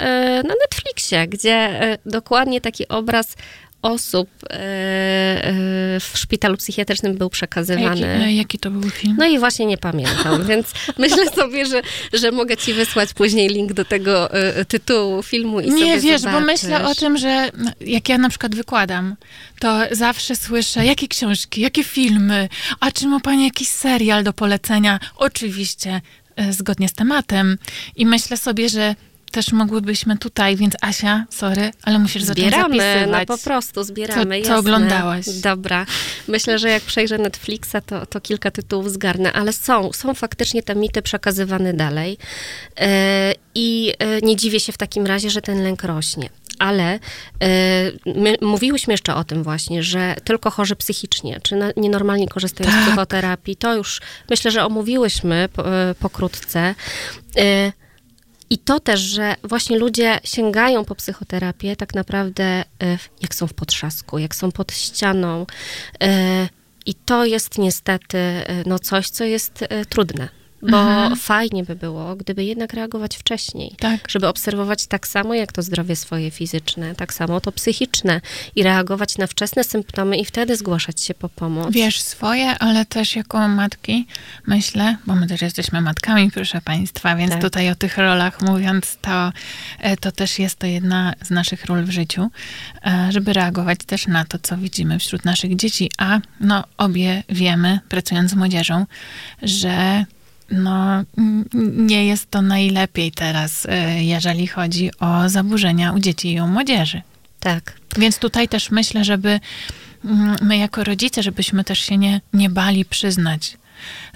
na Netflixie, gdzie e, dokładnie taki obraz osób e, e, w szpitalu psychiatrycznym był A Jaki, przekazywany. e, jaki to był film? No i właśnie nie pamiętam, więc myślę sobie, że, że mogę ci wysłać później link do tego e, tytułu filmu i Nie, wiesz, zobaczysz. bo myślę o tym, że jak ja na przykład wykładam, to zawsze słyszę, jakie książki, jakie filmy, a czy ma pani jakiś serial do polecenia? Oczywiście, zgodnie z tematem. I myślę sobie, że też mogłybyśmy tutaj, więc Asia, sorry, ale musisz zacząć Zbieramy, no zapisywać. po prostu zbieramy. Co- co oglądałaś? Dobra. Myślę, że jak przejrzę Netflixa, to, to kilka tytułów zgarnę, ale są, są faktycznie te mity przekazywane dalej. E, I e, nie dziwię się w takim razie, że ten lęk rośnie. Ale e, my mówiłyśmy jeszcze o tym właśnie, że tylko chorzy psychicznie, czy na, nienormalnie korzystają Tak. z psychoterapii, to już myślę, że omówiłyśmy po, pokrótce. I to też, że właśnie ludzie sięgają po psychoterapię tak naprawdę, e, jak są w potrzasku, jak są pod ścianą, e, I to jest niestety no, coś, co jest trudne bo mhm. fajnie by było, gdyby jednak reagować wcześniej, tak. żeby obserwować tak samo jak to zdrowie swoje fizyczne, tak samo to psychiczne i reagować na wczesne symptomy i wtedy zgłaszać się po pomoc. Wiesz swoje, ale też jako matki myślę, bo my też jesteśmy matkami, proszę Państwa, więc tak. tutaj o tych rolach mówiąc, to, e, to też jest to jedna z naszych ról w życiu, e, żeby reagować też na to, co widzimy wśród naszych dzieci, a no obie wiemy, pracując z młodzieżą, że no, nie jest to najlepiej teraz, e, jeżeli chodzi o zaburzenia u dzieci i u młodzieży. Tak. Więc tutaj też myślę, żeby my jako rodzice, żebyśmy też się nie, nie bali przyznać,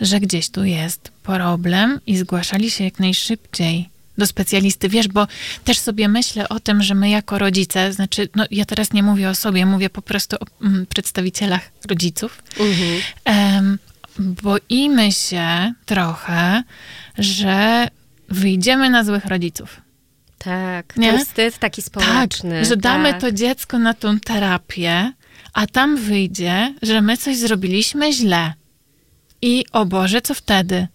że gdzieś tu jest problem i zgłaszali się jak najszybciej do specjalisty. Wiesz, bo też sobie myślę o tym, że my jako rodzice, znaczy, no ja teraz nie mówię o sobie, mówię po prostu o mm, przedstawicielach rodziców. Mhm. Um, boimy się trochę, że wyjdziemy na złych rodziców. Tak, nie? ten wstyd taki społeczny. Tak, że damy tak. to dziecko na tą terapię, a tam wyjdzie, że my coś zrobiliśmy źle. I o Boże, co wtedy?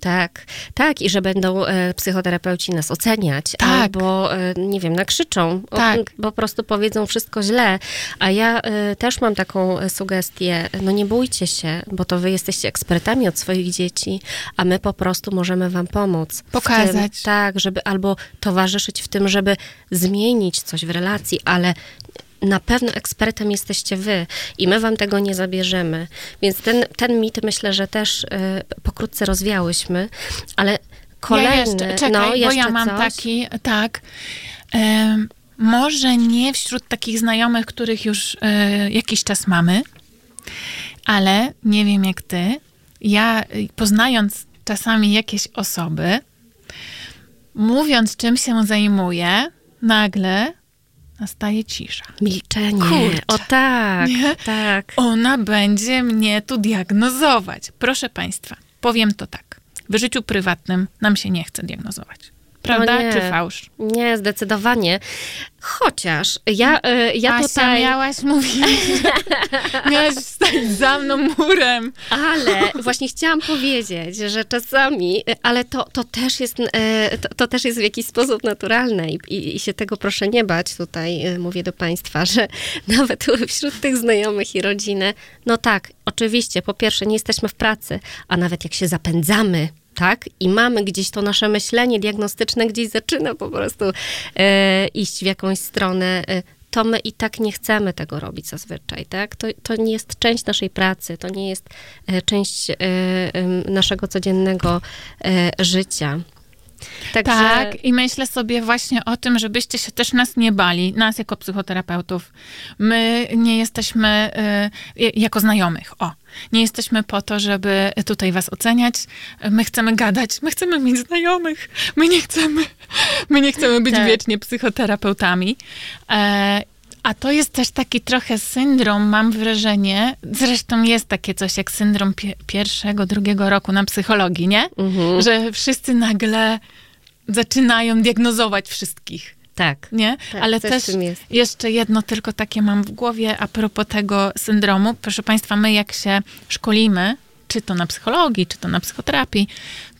Tak, tak, i że będą e, psychoterapeuci nas oceniać, tak. albo, e, nie wiem, nakrzyczą, tak. o, po prostu powiedzą wszystko źle. A ja e, też mam taką e, sugestię, no nie bójcie się, bo to wy jesteście ekspertami od swoich dzieci, a my po prostu możemy wam pomóc. Pokazać. Tym, tak, żeby albo towarzyszyć w tym, żeby zmienić coś w relacji, ale na pewno ekspertem jesteście wy i my wam tego nie zabierzemy. Więc ten, ten mit myślę, że też y, pokrótce rozwiałyśmy, ale kolejny... Ja jeszcze, czekaj, no, jeszcze bo ja mam coś? taki, tak... Y, może nie wśród takich znajomych, których już y, jakiś czas mamy, ale nie wiem jak ty. Ja poznając czasami jakieś osoby, mówiąc czym się zajmuję, nagle nastaje cisza. Milczenie. Kurczę, o tak, nie? tak. Ona będzie mnie tu diagnozować. Proszę Państwa, powiem to tak. W życiu prywatnym nam się nie chce diagnozować. Prawda? Czy fałsz? Nie, zdecydowanie. Chociaż ja, y, ja Asia, tutaj... miałaś mówić, miałaś stać za mną murem. Ale właśnie chciałam powiedzieć, że czasami, ale to, to, też, jest, y, to, to też jest w jakiś sposób naturalne i, i, i, się tego proszę nie bać. Tutaj mówię do Państwa, że nawet wśród tych znajomych i rodziny, no tak, oczywiście, po pierwsze nie jesteśmy w pracy, a nawet jak się zapędzamy, tak? I mamy gdzieś to nasze myślenie diagnostyczne gdzieś zaczyna po prostu e, iść w jakąś stronę, e, to my i tak nie chcemy tego robić zazwyczaj, tak? To, to nie jest część naszej pracy, to nie jest e, część e, naszego codziennego e, życia. Także... Tak, i myślę sobie właśnie o tym, żebyście się też nas nie bali, nas jako psychoterapeutów. My nie jesteśmy y, jako znajomych, o, nie jesteśmy po to, żeby tutaj was oceniać. My chcemy gadać, my chcemy mieć znajomych, my nie chcemy, my nie chcemy być tak. wiecznie psychoterapeutami. E, a to jest też taki trochę syndrom, mam wrażenie, zresztą jest takie coś jak syndrom pie pierwszego, drugiego roku na psychologii, nie? Mhm. Że wszyscy nagle zaczynają diagnozować wszystkich. Tak. Nie? Tak, Ale też jeszcze jedno tylko takie mam w głowie a propos tego syndromu. Proszę Państwa, my jak się szkolimy, czy to na psychologii, czy to na psychoterapii,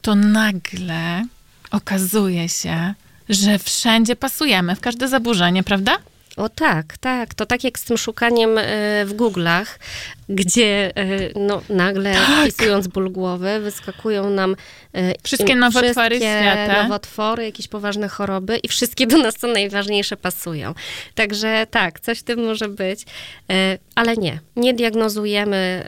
to nagle okazuje się, że wszędzie pasujemy, w każde zaburzenie, prawda? O tak, tak. To tak jak z tym szukaniem e, w Google'ach, gdzie e, no, nagle tak. wpisując ból głowy, wyskakują nam e, wszystkie nowotwory wszystkie świata. nowotwory, jakieś poważne choroby i wszystkie do nas co najważniejsze pasują. Także tak, coś w tym może być, ale nie. Nie diagnozujemy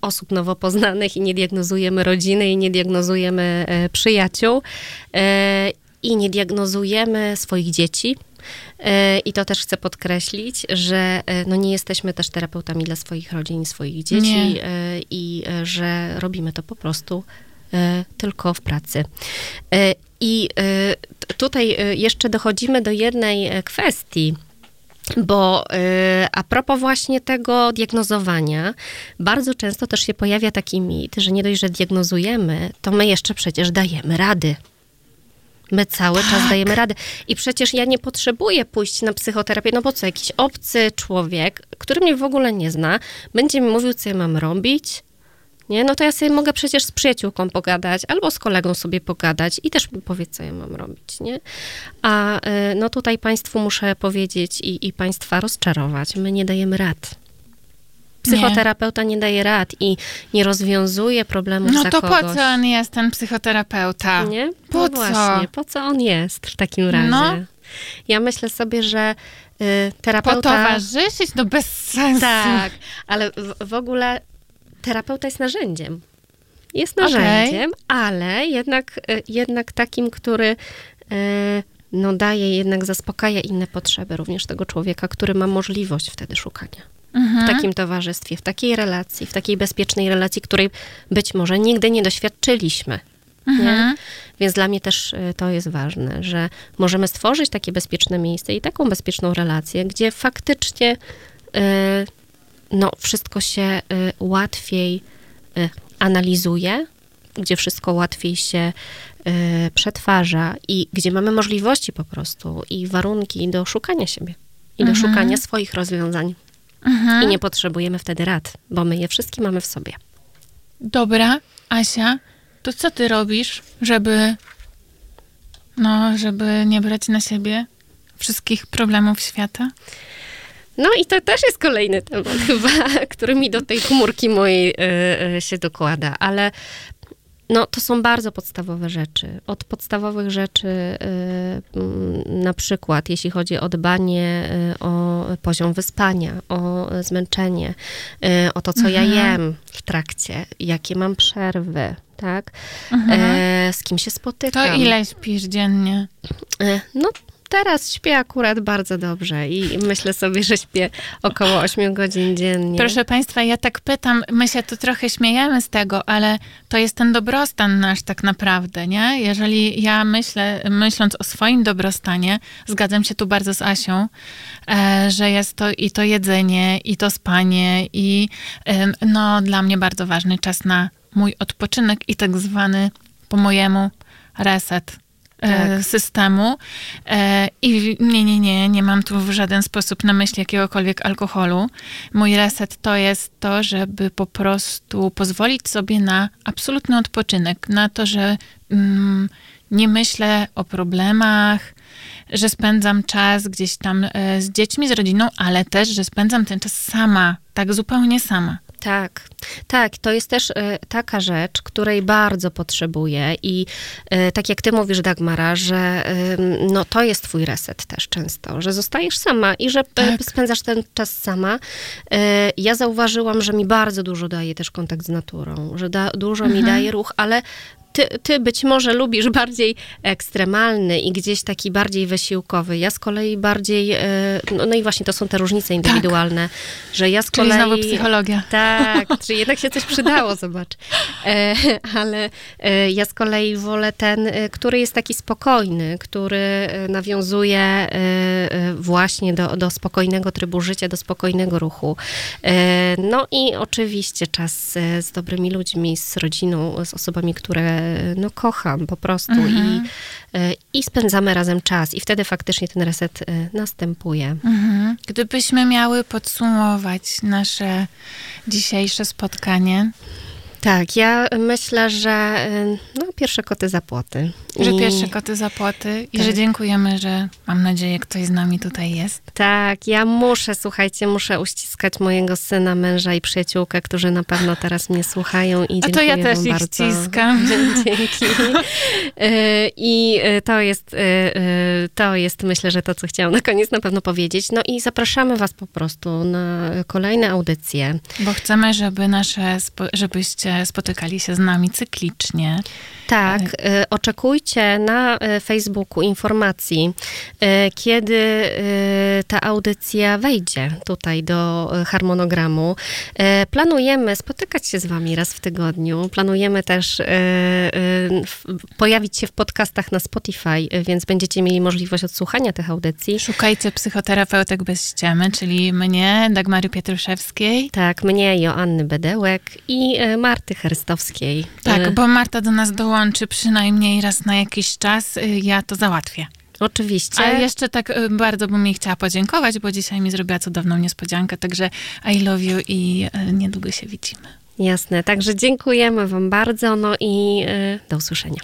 osób nowo poznanych i nie diagnozujemy rodziny i nie diagnozujemy przyjaciół i nie diagnozujemy swoich dzieci I to też chcę podkreślić, że e, no nie jesteśmy też terapeutami dla swoich rodzin swoich dzieci nie. E, i że robimy to po prostu tylko w pracy. I tutaj jeszcze dochodzimy do jednej kwestii. Bo a propos właśnie tego diagnozowania, bardzo często też się pojawia taki mit, że nie dość, że diagnozujemy, to my jeszcze przecież dajemy rady. My cały tak. czas dajemy radę. I przecież ja nie potrzebuję pójść na psychoterapię, no bo co, jakiś obcy człowiek, który mnie w ogóle nie zna, będzie mi mówił, co ja mam robić, nie? No to ja sobie mogę przecież z przyjaciółką pogadać, albo z kolegą sobie pogadać i też mi powiedz, co ja mam robić, nie? A y, no tutaj Państwu muszę powiedzieć i, i Państwa rozczarować, my nie dajemy rad. Psychoterapeuta nie. nie daje rad i nie rozwiązuje problemów no to kogoś. po co on jest, ten psychoterapeuta? Nie? Po no co? Właśnie, po co on jest w takim razie? No. Ja myślę sobie, że y, terapeuta... Potowarzyszyć? No bez sensu. Tak, ale w, w ogóle terapeuta jest narzędziem. Jest narzędziem, okay. ale jednak, y, jednak takim, który y, no, daje, jednak zaspokaja inne potrzeby również tego człowieka, który ma możliwość wtedy szukania. Mhm. W takim towarzystwie, w takiej relacji, w takiej bezpiecznej relacji, której być może nigdy nie doświadczyliśmy. Mhm. Więc dla mnie też y, to jest ważne, że możemy stworzyć takie bezpieczne miejsce i taką bezpieczną relację, gdzie faktycznie no, wszystko się y, łatwiej y, analizuje, gdzie wszystko łatwiej się y, przetwarza i gdzie mamy możliwości po prostu i warunki do szukania siebie i do mhm. szukania swoich rozwiązań. Mhm. I nie potrzebujemy wtedy rad, bo my je wszystkie mamy w sobie. Dobra, Asia, to co ty robisz, żeby no, żeby nie brać na siebie wszystkich problemów świata? No i to też jest kolejny temat chyba, który mi do tej komórki mojej y, się dokłada, ale no, to są bardzo podstawowe rzeczy. Od podstawowych rzeczy, y, na przykład, jeśli chodzi o dbanie y, o poziom wyspania, o zmęczenie, y, o to, co mhm. ja jem w trakcie, jakie mam przerwy, tak? Mhm. E, z kim się spotykam. To ile śpisz dziennie? E, no, Teraz śpię akurat bardzo dobrze i myślę sobie, że śpię około 8 godzin dziennie. Proszę Państwa, ja tak pytam, my się tu trochę śmiejemy z tego, ale to jest ten dobrostan nasz tak naprawdę, nie? Jeżeli ja myślę, myśląc o swoim dobrostanie, zgadzam się tu bardzo z Asią, e, że jest to i to jedzenie, i to spanie, i no dla mnie bardzo ważny czas na mój odpoczynek i tak zwany po mojemu reset tak. systemu. E, I nie, nie, nie, nie mam tu w żaden sposób na myśli jakiegokolwiek alkoholu. Mój reset to jest to, żeby po prostu pozwolić sobie na absolutny odpoczynek, na to, że mm, nie myślę o problemach, że spędzam czas gdzieś tam e, z dziećmi, z rodziną, ale też, że spędzam ten czas sama, tak zupełnie sama. Tak, tak, to jest też y, taka rzecz, której bardzo potrzebuję i y, tak jak ty mówisz, Dagmara, że y, no, to jest twój reset też często, że zostajesz sama i że tak. spędzasz ten czas sama. ja zauważyłam, że mi bardzo dużo daje też kontakt z naturą, że da, dużo mhm. mi daje ruch, ale ty, ty być może lubisz bardziej ekstremalny i gdzieś taki bardziej wysiłkowy. Ja z kolei bardziej, e, no, no i właśnie to są te różnice indywidualne, tak. że ja z czyli kolei... znowu psychologia. Tak, czyli jednak się coś przydało, zobacz. E, ale e, ja z kolei wolę ten, który jest taki spokojny, który nawiązuje właśnie do, do spokojnego trybu życia, do spokojnego ruchu. No i oczywiście czas z dobrymi ludźmi, z rodziną, z osobami, które no, kocham po prostu mhm. i, e, i spędzamy razem czas i wtedy faktycznie ten reset e, następuje. Mhm. Gdybyśmy miały podsumować nasze dzisiejsze spotkanie, tak, ja myślę, że y, no, pierwsze koty za płoty. Że I... pierwsze koty za płoty i tak. że dziękujemy, że mam nadzieję, ktoś z nami tutaj jest. Tak, ja muszę, słuchajcie, muszę uściskać mojego syna, męża i przyjaciółkę, którzy na pewno teraz mnie słuchają i A to ja też ich bardzo. ściskam. Dzięki. Y, I y, to jest, to jest, myślę, że to, co chciałam na koniec na pewno powiedzieć. No i zapraszamy was po prostu na kolejne audycje. Bo chcemy, żeby nasze, żebyście spotykali się z nami cyklicznie. Tak, e, y, oczekujcie na e, Facebooku informacji, kiedy ta audycja wejdzie tutaj do harmonogramu. Planujemy spotykać się z wami raz w tygodniu. Planujemy też pojawić się w podcastach na Spotify, więc będziecie mieli możliwość odsłuchania tych audycji. Szukajcie psychoterapeutek bez ściemy, czyli mnie, Dagmary Pietruszewskiej. Tak, mnie, Joanny Bedełek i Marty Herstowskiej. Tak, bo Marta do nas połączy przynajmniej raz na jakiś czas, y, ja to załatwię. Oczywiście. A jeszcze tak y, bardzo bym jej chciała podziękować, bo dzisiaj mi zrobiła cudowną niespodziankę, także I love you i y, niedługo się widzimy. Jasne, także dziękujemy Wam bardzo, no i y, do usłyszenia.